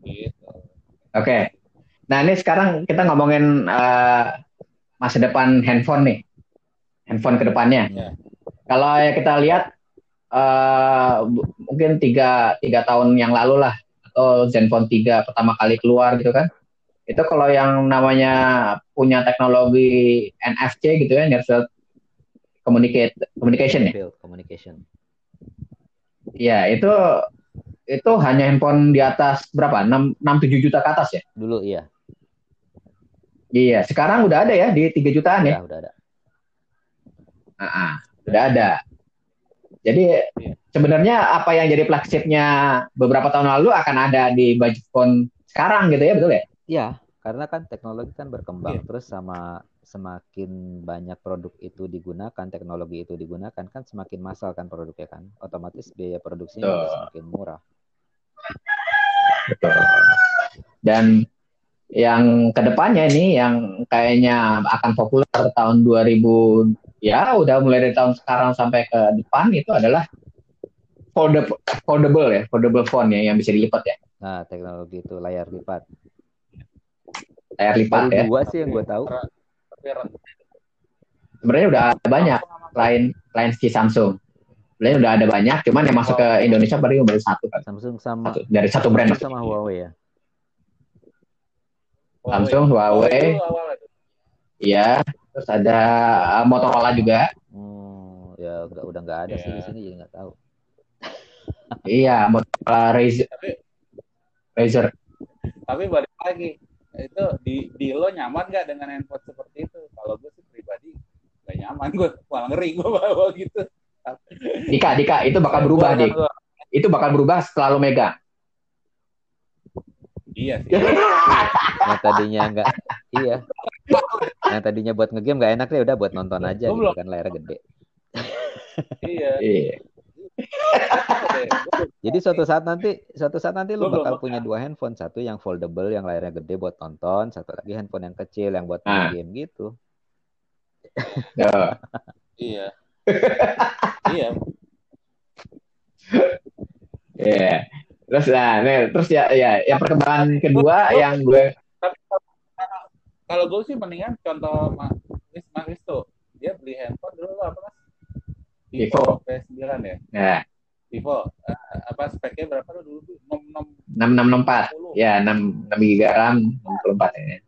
gitu Oke. Nah ini sekarang kita ngomongin eh, masa depan handphone nih. Handphone ke depannya. Iya. Kalau ya kita lihat bu- mungkin tiga, tiga tahun yang lalu lah atau Zenfone 3 pertama kali keluar gitu kan. Itu kalau yang namanya punya teknologi NFC gitu ya, near field communicate communication ya. Communication. Iya, itu itu hanya handphone di atas berapa? 6 6 7 juta ke atas ya? Dulu iya, Iya, sekarang udah ada ya di 3 jutaan ya. udah udah ada. Ah, ah, udah ada. Jadi Iya. sebenarnya apa yang jadi flagshipnya beberapa tahun lalu akan ada di budget phone sekarang gitu ya, betul ya? Iya, karena kan teknologi kan berkembang Iya. terus sama semakin banyak produk itu digunakan, teknologi itu digunakan kan semakin massal kan produknya kan. Otomatis biaya produksinya Betul. semakin murah. Betul. Dan yang ke depannya ini yang kayaknya akan populer tahun 2000 ya udah mulai dari tahun sekarang sampai ke depan itu adalah foldable, foldable ya, foldable phone ya yang bisa dilipat ya, Nah, teknologi itu layar lipat. layar lipat Baru ya. dua sih yang gue tahu. Sebenarnya udah ada banyak lain lain si Samsung. Sebenarnya udah ada banyak, cuman yang masuk ke Indonesia baru baru satu kan. Samsung sama Satu, dari satu brand. Samsung sama Huawei ya. Samsung, Huawei. itu awal itu. Iya, terus ada uh, Motorola juga. Hmm, ya udah udah nggak ada sih di Iya. sini jadi nggak tahu. Iya, Motorola Razer. Tapi- Razer. tapi balik lagi itu di di lo nyaman nggak dengan handphone seperti itu kalau gue sih pribadi nggak nyaman gue malah ngeri gue bawa gitu Dika, Dika, itu bakal berubah, Gua- Dik. Itu bakal berubah setelah lo megang. Iya sih Yang tadinya nggak, iya. Yang tadinya buat ngegame nggak enak deh, udah buat nonton aja gitu Goblok. kan layar gede. Iya. Iya. Jadi suatu saat nanti suatu saat nanti lu belum bakal punya dua handphone, satu yang foldable yang layarnya gede buat tonton, satu lagi handphone yang kecil yang buat main Ah. game gitu. Tuh. Iya. Iya. Iya. Terus nah, nih, terus ya ya yang perkembangan kedua yang gue Tapi kalau- kalau gue sih mendingan contoh Mas Mas Mas Risto. Dia beli handphone dulu apa Mas? Vivo. P9 ya. ya Vivo. Eh, apa speknya berapa lu dulu? 6 6664 ya 6 6 GB RAM 64 ya.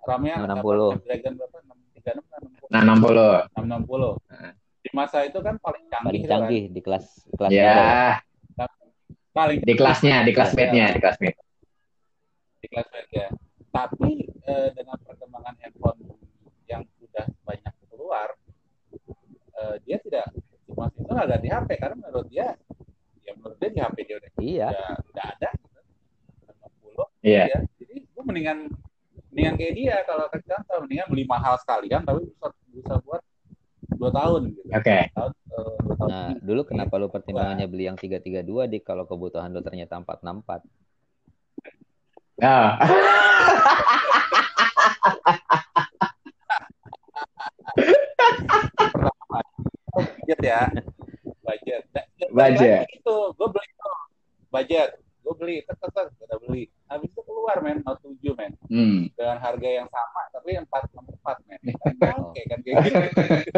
RAM-nya 660. Dragon berapa? 636 Nah 60. 660. Heeh. Di masa itu kan paling canggih. Paling itu kan. canggih di kelas kelas Ya, Paling di kelasnya, di classmate-nya, di classmate. di kelas ya. Tapi eh, dengan perkembangan handphone yang sudah banyak keluar, eh, dia tidak Mas itu nggak ganti HP karena menurut dia, ya menurut dia di HP dia udah Iya. udah, udah ada. Gitu. 60, Iya. ya. Jadi gue mendingan mendingan kayak dia kalau ke mendingan beli mahal sekalian tapi bisa bisa buat dua tahun gitu. Oke. Tahun, eh, dua tahun Nah, dulu kenapa lu pertimbangannya beli yang 332 di kalau kebutuhan lu ternyata 464? Nah. budget ya budget Nah, Budget. itu gue beli tuh budget gue beli tet tet, udah beli habis itu keluar men Note 7 men Hmm. dengan harga yang sama tapi yang 464 men oke kan kayak gitu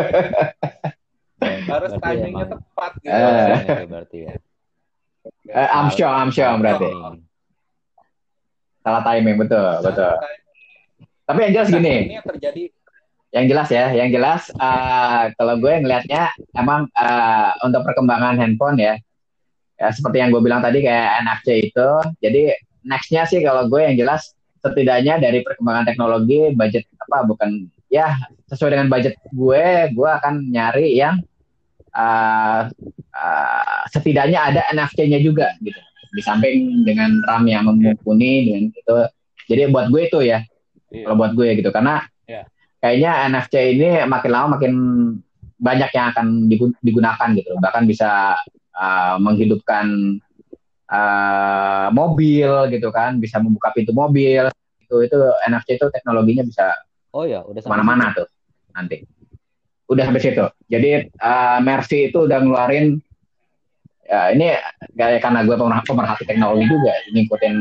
harus Berarti timingnya emang- tepat gitu. Itu berarti ya. Eh, Amsyong, Amsyong berarti. Timing. Salah timing betul, betul. Tapi yang jelas Nah, gini, ini yang terjadi yang jelas ya, yang jelas eh, kalau gue ngelihatnya emang eh, untuk perkembangan handphone ya, ya seperti yang gue bilang tadi kayak NFC itu. Jadi nextnya sih kalau gue yang jelas setidaknya dari perkembangan teknologi budget apa bukan ya sesuai dengan budget gue, gue akan nyari yang eh, eh, setidaknya ada NFC-nya juga gitu. Di samping dengan RAM yang mumpuni dengan itu. Jadi buat gue itu ya iya, kalau buat gue gitu karena Iya. kayaknya NFC ini makin lama makin banyak yang akan digu- digunakan gitu bahkan bisa uh, menghidupkan uh, mobil gitu kan bisa membuka pintu mobil itu itu NFC itu teknologinya bisa Oh ya, udah sampai ke mana-mana tuh nanti. Udah sampai situ. Jadi uh, Mercy itu udah ngeluarin ya ini kayak karena gue pemerhati, pemerhati teknologi juga ngikutin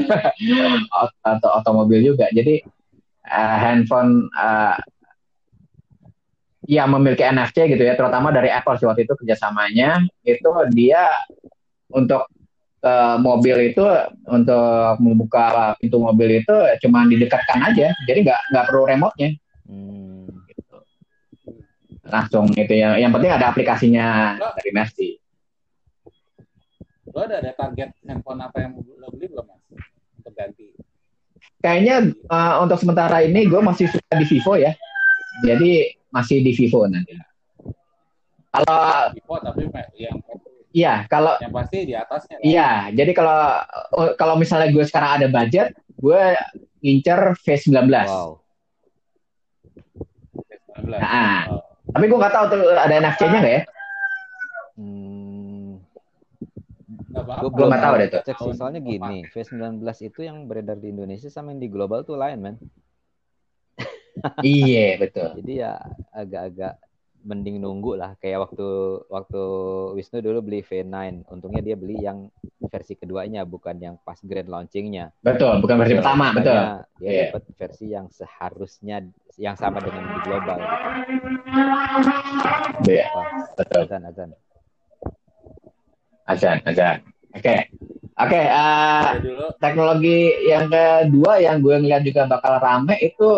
atau otomobil juga. Jadi uh, handphone uh, yang memiliki NFC gitu ya terutama dari Apple sih waktu itu kerjasamanya itu dia untuk uh, mobil itu untuk membuka pintu mobil itu cuma didekatkan aja. Jadi nggak nggak perlu remote-nya. Hmm. gitu. langsung itu yang yang penting ada aplikasinya dari Mercy lo ada ada target handphone apa yang lo beli belum mas? Untuk ganti? Kayaknya uh, untuk sementara ini gue masih suka di Vivo ya. Jadi masih di Vivo nanti. Kalau Vivo tapi yang iya kalau yang pasti di atasnya lah. iya jadi kalau uh, kalau misalnya gue sekarang ada budget gue ngincer V19 Wow. 19. Nah. Oh. tapi gue nggak tahu tuh ada NFC-nya nggak ya Hmm. Gue Gua nggak tahu deh tuh. Cek sih, soalnya gini, V19 itu yang beredar di Indonesia sama yang di global tuh lain, men. iya betul Jadi ya agak-agak mending nunggu lah. Kayak waktu waktu Wisnu dulu beli V9, untungnya dia beli yang versi keduanya, bukan yang pas grand launchingnya. betul bukan versi pertama betul Dia Iya. dapat versi yang seharusnya yang sama dengan di global. Iya, Wah, betul azan azan. azan azan oke oke uh, Dari dulu teknologi yang kedua yang gue ngeliat juga bakal rame itu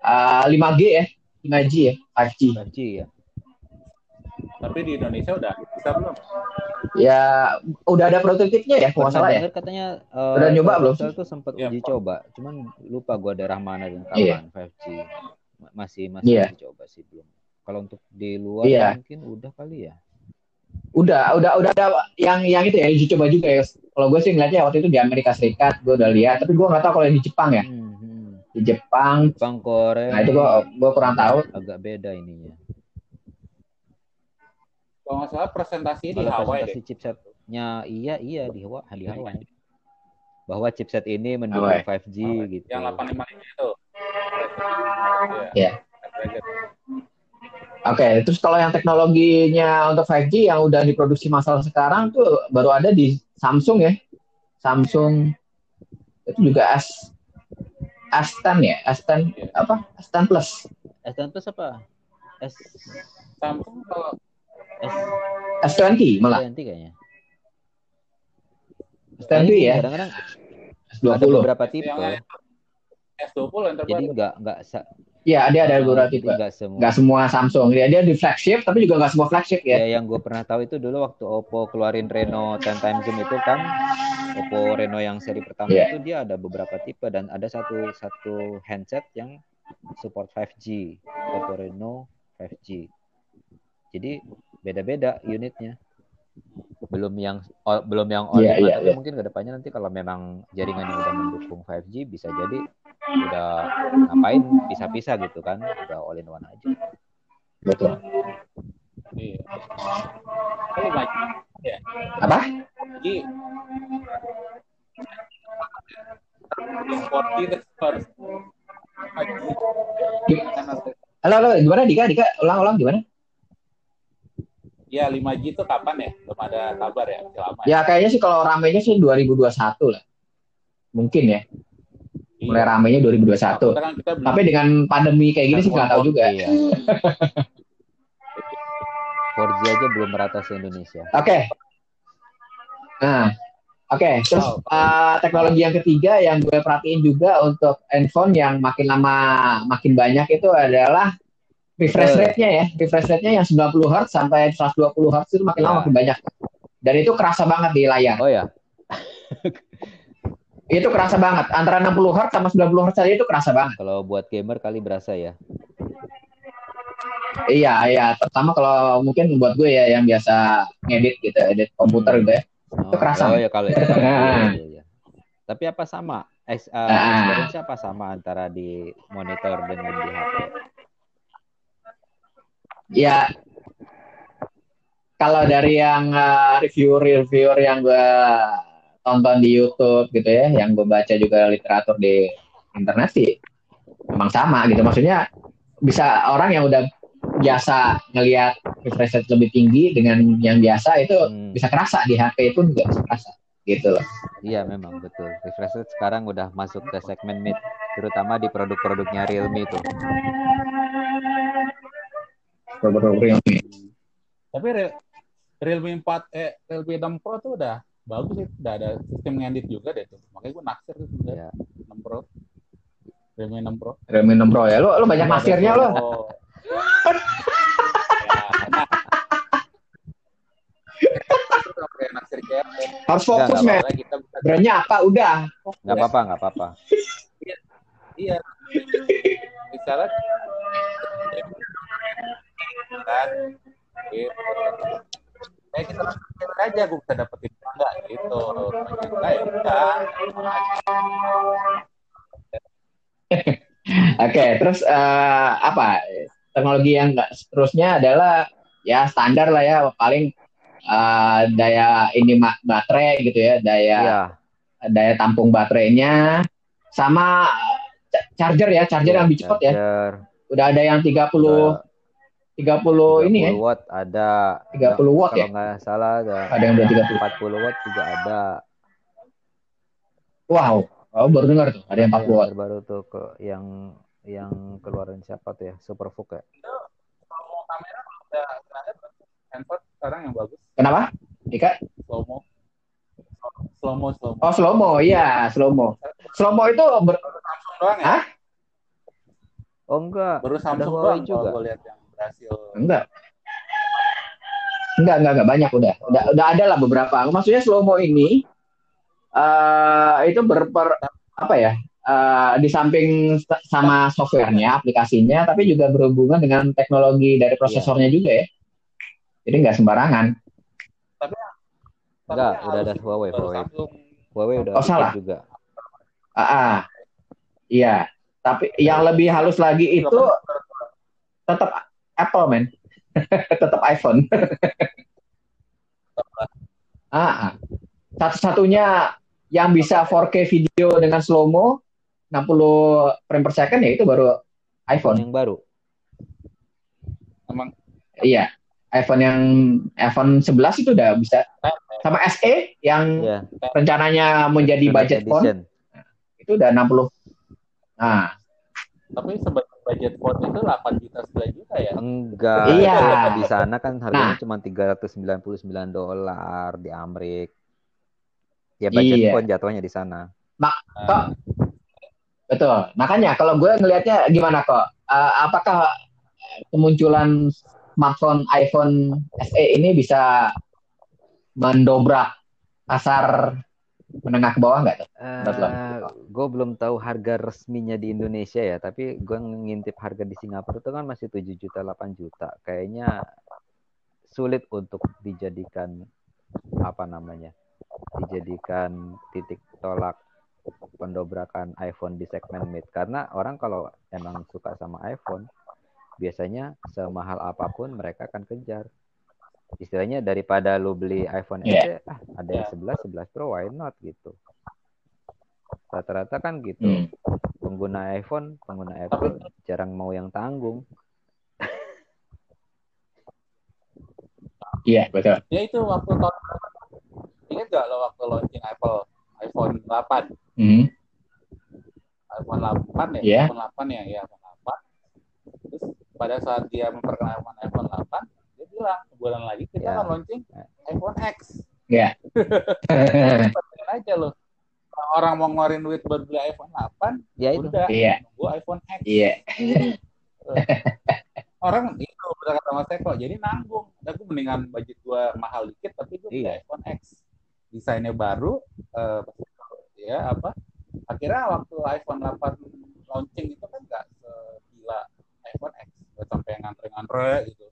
uh, 5G ya 5G ya 5G 5G ya. tapi di Indonesia udah bisa belum ya udah ada prototipnya ya kalau salah ya katanya eh, Udah nyoba belum tuh sempat Iya, uji Pak. coba, cuman lupa gua daerah mana dan Iya. kapan 5G. Ma- Masih masih Iya. uji coba sih belum. Kalau untuk di luar Iya. mungkin udah kali ya. udah udah udah ada yang yang itu ya uji coba juga ya kalau gue sih ngeliatnya waktu itu di Amerika Serikat gue udah lihat tapi gue nggak tahu kalau di Jepang ya hmm. Di Jepang Jepang Korea nah itu gue gue kurang tahu agak beda ininya. Kalau nggak salah presentasi di Hawaii presentasi deh. chipsetnya iya iya di Hawaii di Hawaii. Bahwa chipset ini mendukung Hawaii. 5G gitu. Yang 855 itu. Iya. Snapdragon. Oke, terus kalau yang teknologinya untuk 5G yang udah diproduksi masalah sekarang tuh baru ada di Samsung ya. Samsung itu juga S S10 ya, S10 Iya. apa? S10 Plus. S10 Plus apa? S Samsung kalau S S20 malah. 20 kayaknya. S20 ya, Kadang-kadang ada S20. beberapa tipe. yang S20 yang Jadi terbaru. nggak nggak Iya, dia ada beberapa jadi tipe. nggak semua. Nggak semua Samsung. Dia dia di flagship tapi juga nggak semua flagship ya. Ya, yang gue pernah tahu itu dulu waktu Oppo keluarin Reno 10 times zoom itu kan Oppo Reno yang seri pertama Iya. itu dia ada beberapa tipe dan ada satu satu handset yang support 5G Oppo Reno 5G. Jadi beda-beda unitnya. Belum yang oh, belum yang all one, iya, tapi iya. mungkin ke depannya nanti kalau memang jaringannya udah mendukung 5G bisa jadi udah ngapain pisah-pisah gitu kan udah all in one aja. Betul. Iya. Lagi. Apa? Jadi Halo, halo, gimana Dika? Dika, ulang-ulang gimana? Ya 5G itu kapan ya? Belum ada kabar ya? Lama ya? Ya kayaknya sih kalau ramenya sih 2021 lah. Mungkin ya, mulai Iya. ramenya 2021. Sekarang kita belum Tapi dengan pandemi kayak gini sih nggak tahu juga. Iya. 4G aja belum merata se Indonesia. Oke. Nah, oke. Terus Wow. uh, teknologi yang ketiga yang gue perhatiin juga untuk handphone yang makin lama makin banyak itu adalah refresh Betul. rate-nya ya. Refresh rate-nya yang 90 Hz sampai 120 Hz itu makin lama Ya. makin banyak. Dan itu kerasa banget di layar. Oh ya, Itu kerasa banget. Antara 60 Hz sama 90 Hz aja itu kerasa banget. kalau buat gamer kali berasa ya. Iya, iya. Terutama kalau mungkin buat gue ya yang biasa ngedit gitu, edit komputer gitu ya. Oh, kerasa. Oh ya kalau itu. iya, iya, iya. Tapi apa sama? Ex, uh, Ah. experience apa sama antara di monitor dengan di HP? Ya, kalau dari yang uh, reviewer-reviewer yang gue tonton di YouTube gitu ya, yang gue baca juga literatur di internet sih, memang sama gitu. Maksudnya bisa orang yang udah biasa ngelihat refresh rate lebih tinggi dengan yang biasa itu Hmm, bisa kerasa di HP pun juga bisa kerasa gitu loh. iya memang betul. Refresh rate sekarang udah masuk ke segmen mid, terutama di produk-produknya Realme itu. Produk-produk Realme. Tapi Re- Realme 4 eh Realme 6 Pro tuh udah bagus sih, udah ada sistem ngedit juga deh tuh. Makanya gue naksir tuh sebenarnya Ya. 6 Pro. Realme 6 Pro. Realme 6 Pro ya. Lo lo banyak Ada naksirnya lo. Harus fokus, men. Brandnya apa? Udah. Nggak apa-apa, nggak apa-apa. Iya. Misalnya kan gitu. Ya kita pikir aja gue bisa dapetin enggak gitu. Enggak ya udah. Oke, terus eh, apa? Teknologi yang nggak seterusnya adalah ya standar lah ya, paling eh, daya ini baterai gitu ya, daya Iya, daya tampung baterainya sama eh, charger ya, charger yang lebih cepat ya. Udah ada yang 30 udah 30 ini ya, 30 watt ada. 30 watt Kalau ya. nggak salah ada, Ada yang udah 30. 40 watt juga ada. Wow, oh, baru dengar tuh, ada yang 40 Yang watt. terbaru tuh ke yang yang keluaran siapa tuh ya? Superfook ya? Kalau kamera udah ada handphone sekarang yang bagus Kenapa? Dika? slow mo. Slow mo, slow mo. Oh, slow mo, iya, slow mo. Slow mo itu ber- Samsung doang ya? Hah? Oh enggak, Baru Samsung Huawei doang juga. juga. gue lihat yang berhasil. Enggak. Enggak, enggak, enggak banyak udah. Udah udah ada lah beberapa. Maksudnya slow mo ini eh itu berper apa ya? eh, di samping sama softwarenya, aplikasinya, tapi juga berhubungan dengan teknologi dari prosesornya juga ya. Jadi nggak sembarangan. Tapi enggak, yang udah ada Huawei, Huawei. Samsung. Huawei udah Oh, salah. juga. Ah, ah. iya. Tapi yang lebih halus lagi itu tetap Apple, men. tetap iPhone. ah, ah. satu-satunya yang bisa 4K video dengan slow mo 60 frame per second ya itu baru iPhone yang baru. Emang Iya, iPhone yang iPhone 11 itu udah bisa. Sama SE yang Ya. rencananya menjadi budget phone itu udah 60. Nah, tapi sebenarnya budget phone itu 8 juta 9 juta ya. Enggak. Iya. Di sana kan harganya Nah. cuma 399 dolar di Amerika. Ya budget Iya. phone jatuhnya di sana. kok betul. Makanya kalau gue ngelihatnya gimana kok? Eh, apakah kemunculan smartphone iPhone SE ini bisa mendobrak pasar menengah ke bawah nggak tuh? Menurut lo? gue Eh, belum tahu harga resminya di Indonesia ya, tapi gue ngintip harga di Singapura itu kan masih 7 juta 8 juta. Kayaknya sulit untuk dijadikan apa namanya? Dijadikan titik tolak pendobrakan iPhone di segmen mid karena orang kalau emang suka sama iPhone biasanya semahal apa pun mereka akan kejar. Istilahnya daripada lu beli iPhone Iya. SE, ah ada yang 11 11 Pro why not gitu. Rata-rata kan gitu. Hmm. Pengguna iPhone, pengguna Apple jarang mau yang tanggung. Iya betul. Ya itu waktu tahun Ingat gak lo waktu launching Apple iPhone 8? Hmm. iPhone 8 ya? Iya. iPhone 8 ya, ya iPhone 8. Terus pada saat dia memperkenalkan iPhone 8, dia bilang sebulan lagi kita Ya. akan launching iPhone X. Iya. Percaya aja lo. Orang mau ngeluarin duit buat beli iPhone 8, Ya itu. udah Iya. nunggu iPhone X. Iya. Orang itu udah kata Mas Eko, jadi nanggung. Aku mendingan budget gua mahal dikit, tapi gue beli Iya. iPhone X. Desainnya baru, eh, ya apa? Akhirnya waktu iPhone 8 launching itu kan nggak segila iPhone X, nggak sampai ngantre-ngantre gitu.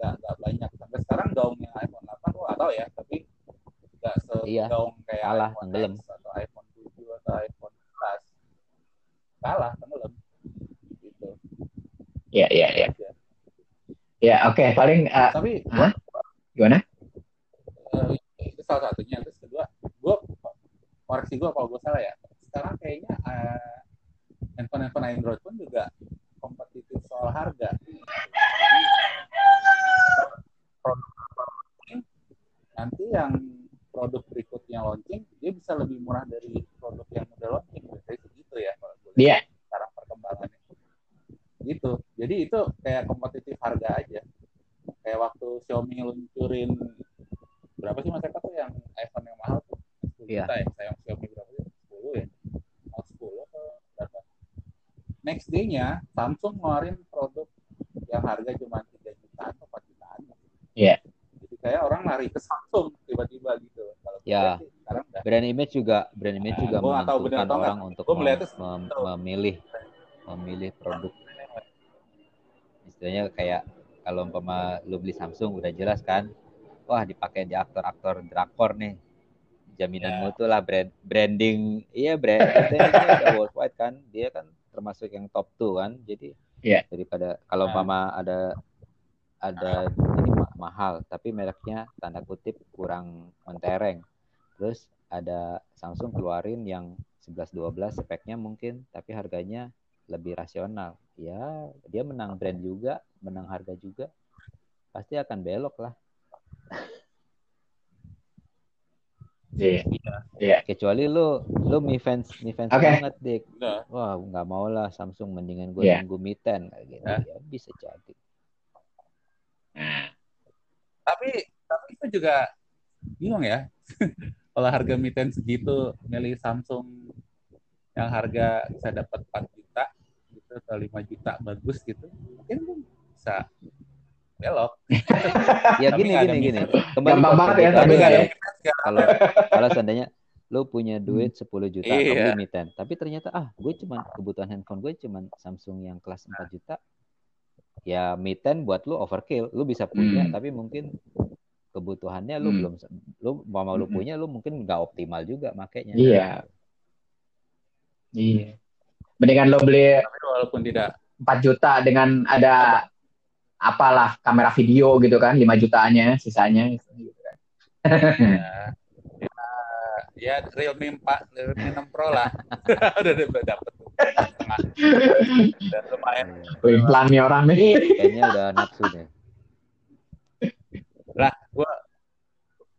Nggak nggak banyak. Sampai sekarang gaungnya iPhone 8 gua nggak tahu ya, tapi nggak Iya, segaung kayak kalah, iPhone tenggelam. X atau iPhone 7 atau iPhone 11. Kalah, tenggelam. Gitu. Iya, iya, iya. Ya, oke, paling eh, Tapi Hah? gimana? eh, itu salah satunya terus kedua gue koreksi gue kalau gue salah ya sekarang kayaknya eh, handphone handphone Android pun juga kompetitif soal harga Jadi, produk launching, nanti yang produk berikutnya launching dia bisa lebih murah dari produk yang udah launching biasanya segitu ya kalau lihat Iya. sekarang perkembangannya. Gitu. Jadi itu kayak kompetitif harga aja. Kayak waktu Xiaomi luncurin berapa sih mas? Eka tuh yang iPhone yang mahal tuh? 10 Iya. juta ya? Sayang Xiaomi berapa sih? 10 ya? Mau 10 atau berapa? Next day-nya Samsung ngeluarin produk yang harga cuma 3 jutaan atau 4 jutaan Iya. jadi kayak orang lari ke Samsung tiba-tiba gitu kalau Ya. sih sekarang udah Brand image juga brand image Nah, juga menentukan orang untuk mem- mem- memilih memilih produk. Istilahnya kayak kalau umpama lu beli Samsung udah jelas kan, wah dipakai di aktor-aktor drakor nih. Jaminan Ya. mutu lah brand branding, iya brand udah worldwide kan, dia kan termasuk yang top tuh kan, jadi Iya. daripada kalau Nah. umpama ada ada ini mahal tapi mereknya tanda kutip kurang mentereng. Terus ada Samsung keluarin yang 11 12 speknya mungkin tapi harganya lebih rasional. Ya dia menang brand juga menang harga juga. Pasti akan belok lah. Iya. Iya. kecuali lu lu Mi fans Mi fans Oke. banget dik. Udah wah nggak mau lah Samsung mendingan gue Iya. nunggu Mi 10 kayak gitu ya bisa jadi tapi tapi itu juga bingung ya kalau harga Mi 10 segitu milih Samsung yang harga bisa dapat 4 juta gitu atau 5 juta bagus gitu mungkin bisa belok ya Tapi gini gini gini 10. kembali Gampang banget ya, tapi ya. Mi 10 sekarang. kalau kalau seandainya lu punya duit 10 juta Iya. kau beli Mi 10 tapi ternyata ah gue cuman kebutuhan handphone gue cuman Samsung yang kelas 4 juta ya Mi 10 buat lu overkill lu bisa punya Hmm. tapi mungkin kebutuhannya lu Hmm. belum lu mau lu Hmm. punya lu mungkin nggak optimal juga makanya Iya. Iya. Mendingan lo beli tapi walaupun tidak 4 juta dengan ada apalah kamera video gitu kan 5 jutaannya sisanya gitu kan. ya, ya Realme 4, Realme 6 Pro lah. udah udah dapet tuh. Dan lumayan. Wih, pelan nih orang nih. Kayaknya udah nafsu nih. Lah, gua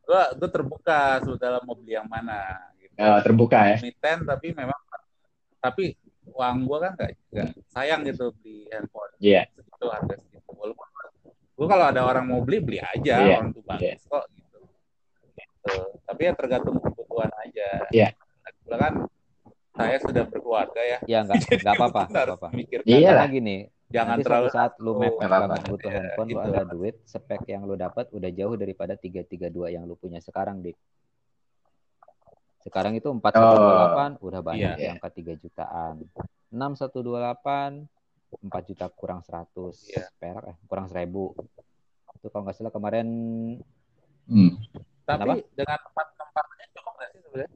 gua gua terbuka sebetulnya mau beli yang mana gitu. Eh, terbuka ya. Mi 10 tapi memang tapi uang gua kan nggak nggak sayang gitu beli handphone. Iya. Segitu harga segitu. Walaupun gua kalau ada orang mau beli beli aja, Iya, orang tuh bagus kok gitu. Gitu. Tapi ya tergantung kebutuhan aja. Iya. Nah, kan saya sudah berkeluarga ya. Ya nggak nggak apa-apa, Kita nggak harus apa-apa. Iya lah. Karena gini, jangan nanti terlalu saat lu mepet banget butuh Ya, handphone, lu gitu. ada duit, spek yang lu dapat udah jauh daripada 332 yang lu punya sekarang, Dik. Sekarang itu 4128 udah banyak Iya. yang angka 3 jutaan. 6128 4 juta kurang 100 Iya. perak eh kurang 1000. Itu kalau nggak salah kemarin Hmm. Tapi dengan tempat tempatnya cukup nggak sih sebenarnya?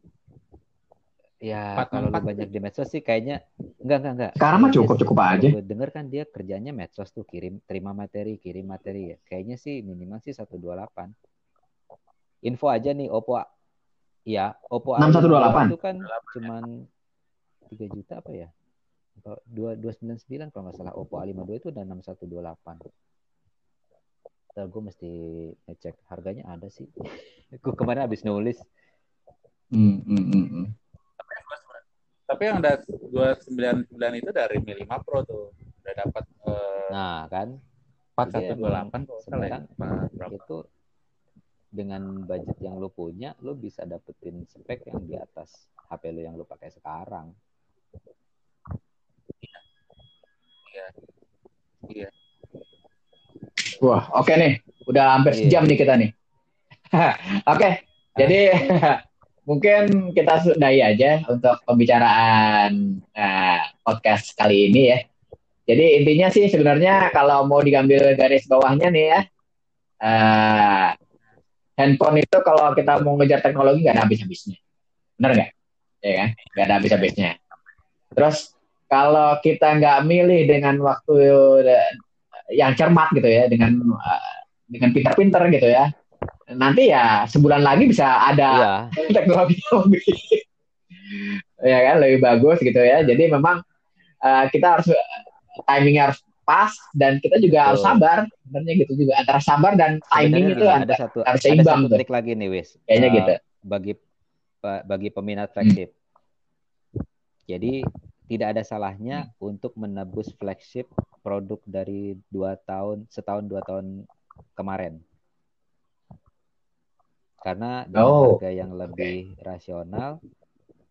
ya Empat kalau lu banyak di medsos sih kayaknya enggak enggak enggak. Sekarang mah cukup-cukup aja. Gue denger kan dia kerjanya medsos tuh kirim terima materi kirim materi ya. Kayaknya sih minimal sih 128. Info aja nih Oppo ya Oppo 6128. itu kan cuman 3 juta apa ya? Atau 2299 kalau nggak salah Oppo A52 itu udah 6128. Ntar gue mesti ngecek harganya ada sih. gue kemarin habis nulis. Hmm, hmm, hmm, hmm. Tapi yang udah 299 itu dari Mi 5 Pro tuh. Udah dapat eh, Nah kan 4128 kok salah ya. sekarang Apa berapa? itu dengan budget yang lu punya, lu bisa dapetin spek yang di atas HP lu yang lu pakai sekarang. Iya. Wah, oke nih. Udah hampir Iya. sejam nih kita nih. oke, jadi mungkin kita sudahi aja untuk pembicaraan eh, podcast kali ini ya. Jadi intinya sih sebenarnya kalau mau diambil garis bawahnya nih ya, eh, handphone itu kalau kita mau ngejar teknologi nggak ada habis-habisnya. Bener nggak? Ya kan? Nggak ada habis-habisnya. Terus kalau kita nggak milih dengan waktu eh, yang cermat gitu ya, dengan eh, dengan pinter-pinter gitu ya, nanti ya sebulan lagi bisa ada Iya, teknologi yang lebih ya kan lebih bagus gitu ya. Jadi memang eh, kita harus timingnya harus pas dan kita juga harus Betul. sabar sebenarnya gitu juga antara sabar dan timing sebenarnya itu ada, ada satu harus ada seimbang satu tuh. trik lagi nih, Wis. kayaknya Eh, gitu. Bagi bagi peminat flagship. Jadi tidak ada salahnya untuk menebus flagship produk dari dua tahun setahun dua tahun kemarin. Karena dengan Oh, harga yang lebih rasional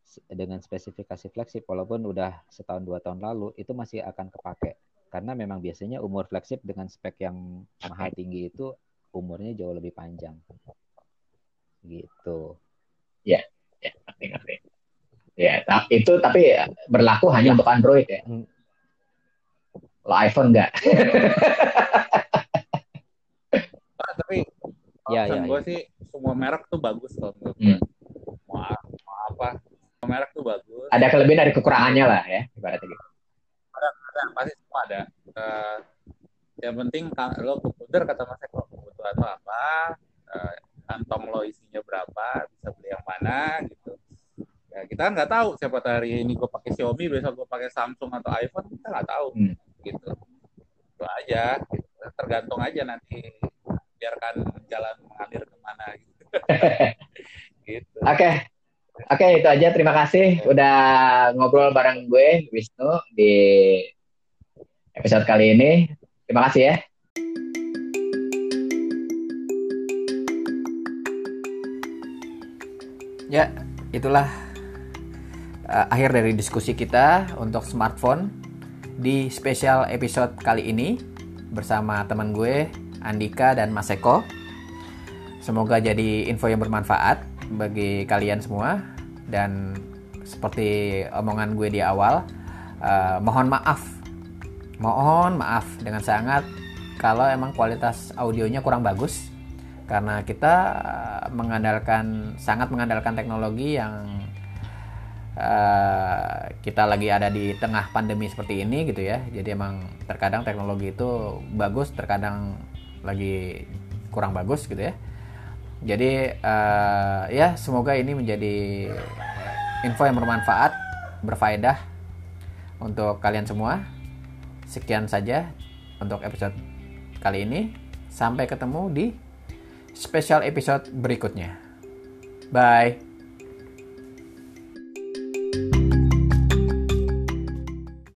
s- dengan spesifikasi flagship walaupun udah setahun dua tahun lalu itu masih akan kepake. Karena memang biasanya umur flagship dengan spek yang mahal tinggi itu umurnya jauh lebih panjang. Gitu. Ya, ngerti, ngerti. Ya, itu tapi berlaku hanya untuk Android ya. Hmm. Kalau iPhone enggak. Ah, tapi Ya, ya, gue ya. sih semua merek tuh bagus kalau menurut gue. Hmm. Mau, mau apa? Semua merek tuh bagus. Ada kelebihan dari kekurangannya lah ya, ibaratnya gitu. Ada, pasti semua ada. Eh, yang penting lo keputar kata Mas Eko kebutuhan lo apa, eh, kantong lo isinya berapa, bisa beli yang mana gitu. Ya, kita kan nggak tahu siapa hari ini gue pakai Xiaomi, besok gue pakai Samsung atau iPhone, kita nggak tahu Hmm. gitu. Itu aja, gitu. tergantung aja nanti biarkan jalan mengalir ke mana gitu. gitu. Oke. Oke, itu aja. Terima kasih udah ngobrol bareng gue, Wisnu, di episode kali ini. Terima kasih ya. Ya, itulah uh, akhir dari diskusi kita untuk smartphone di spesial episode kali ini bersama teman gue Andika dan Mas Eko. Semoga jadi info yang bermanfaat bagi kalian semua. Dan seperti omongan gue di awal, uh, mohon maaf, mohon maaf dengan sangat kalau emang kualitas audionya kurang bagus. Karena kita uh, mengandalkan sangat mengandalkan teknologi yang uh, kita lagi ada di tengah pandemi seperti ini gitu ya. Jadi emang terkadang teknologi itu bagus terkadang lagi kurang bagus gitu ya. Jadi uh, ya semoga ini menjadi info yang bermanfaat berfaedah untuk kalian semua. Sekian saja untuk episode kali ini. Sampai ketemu di special episode berikutnya. Bye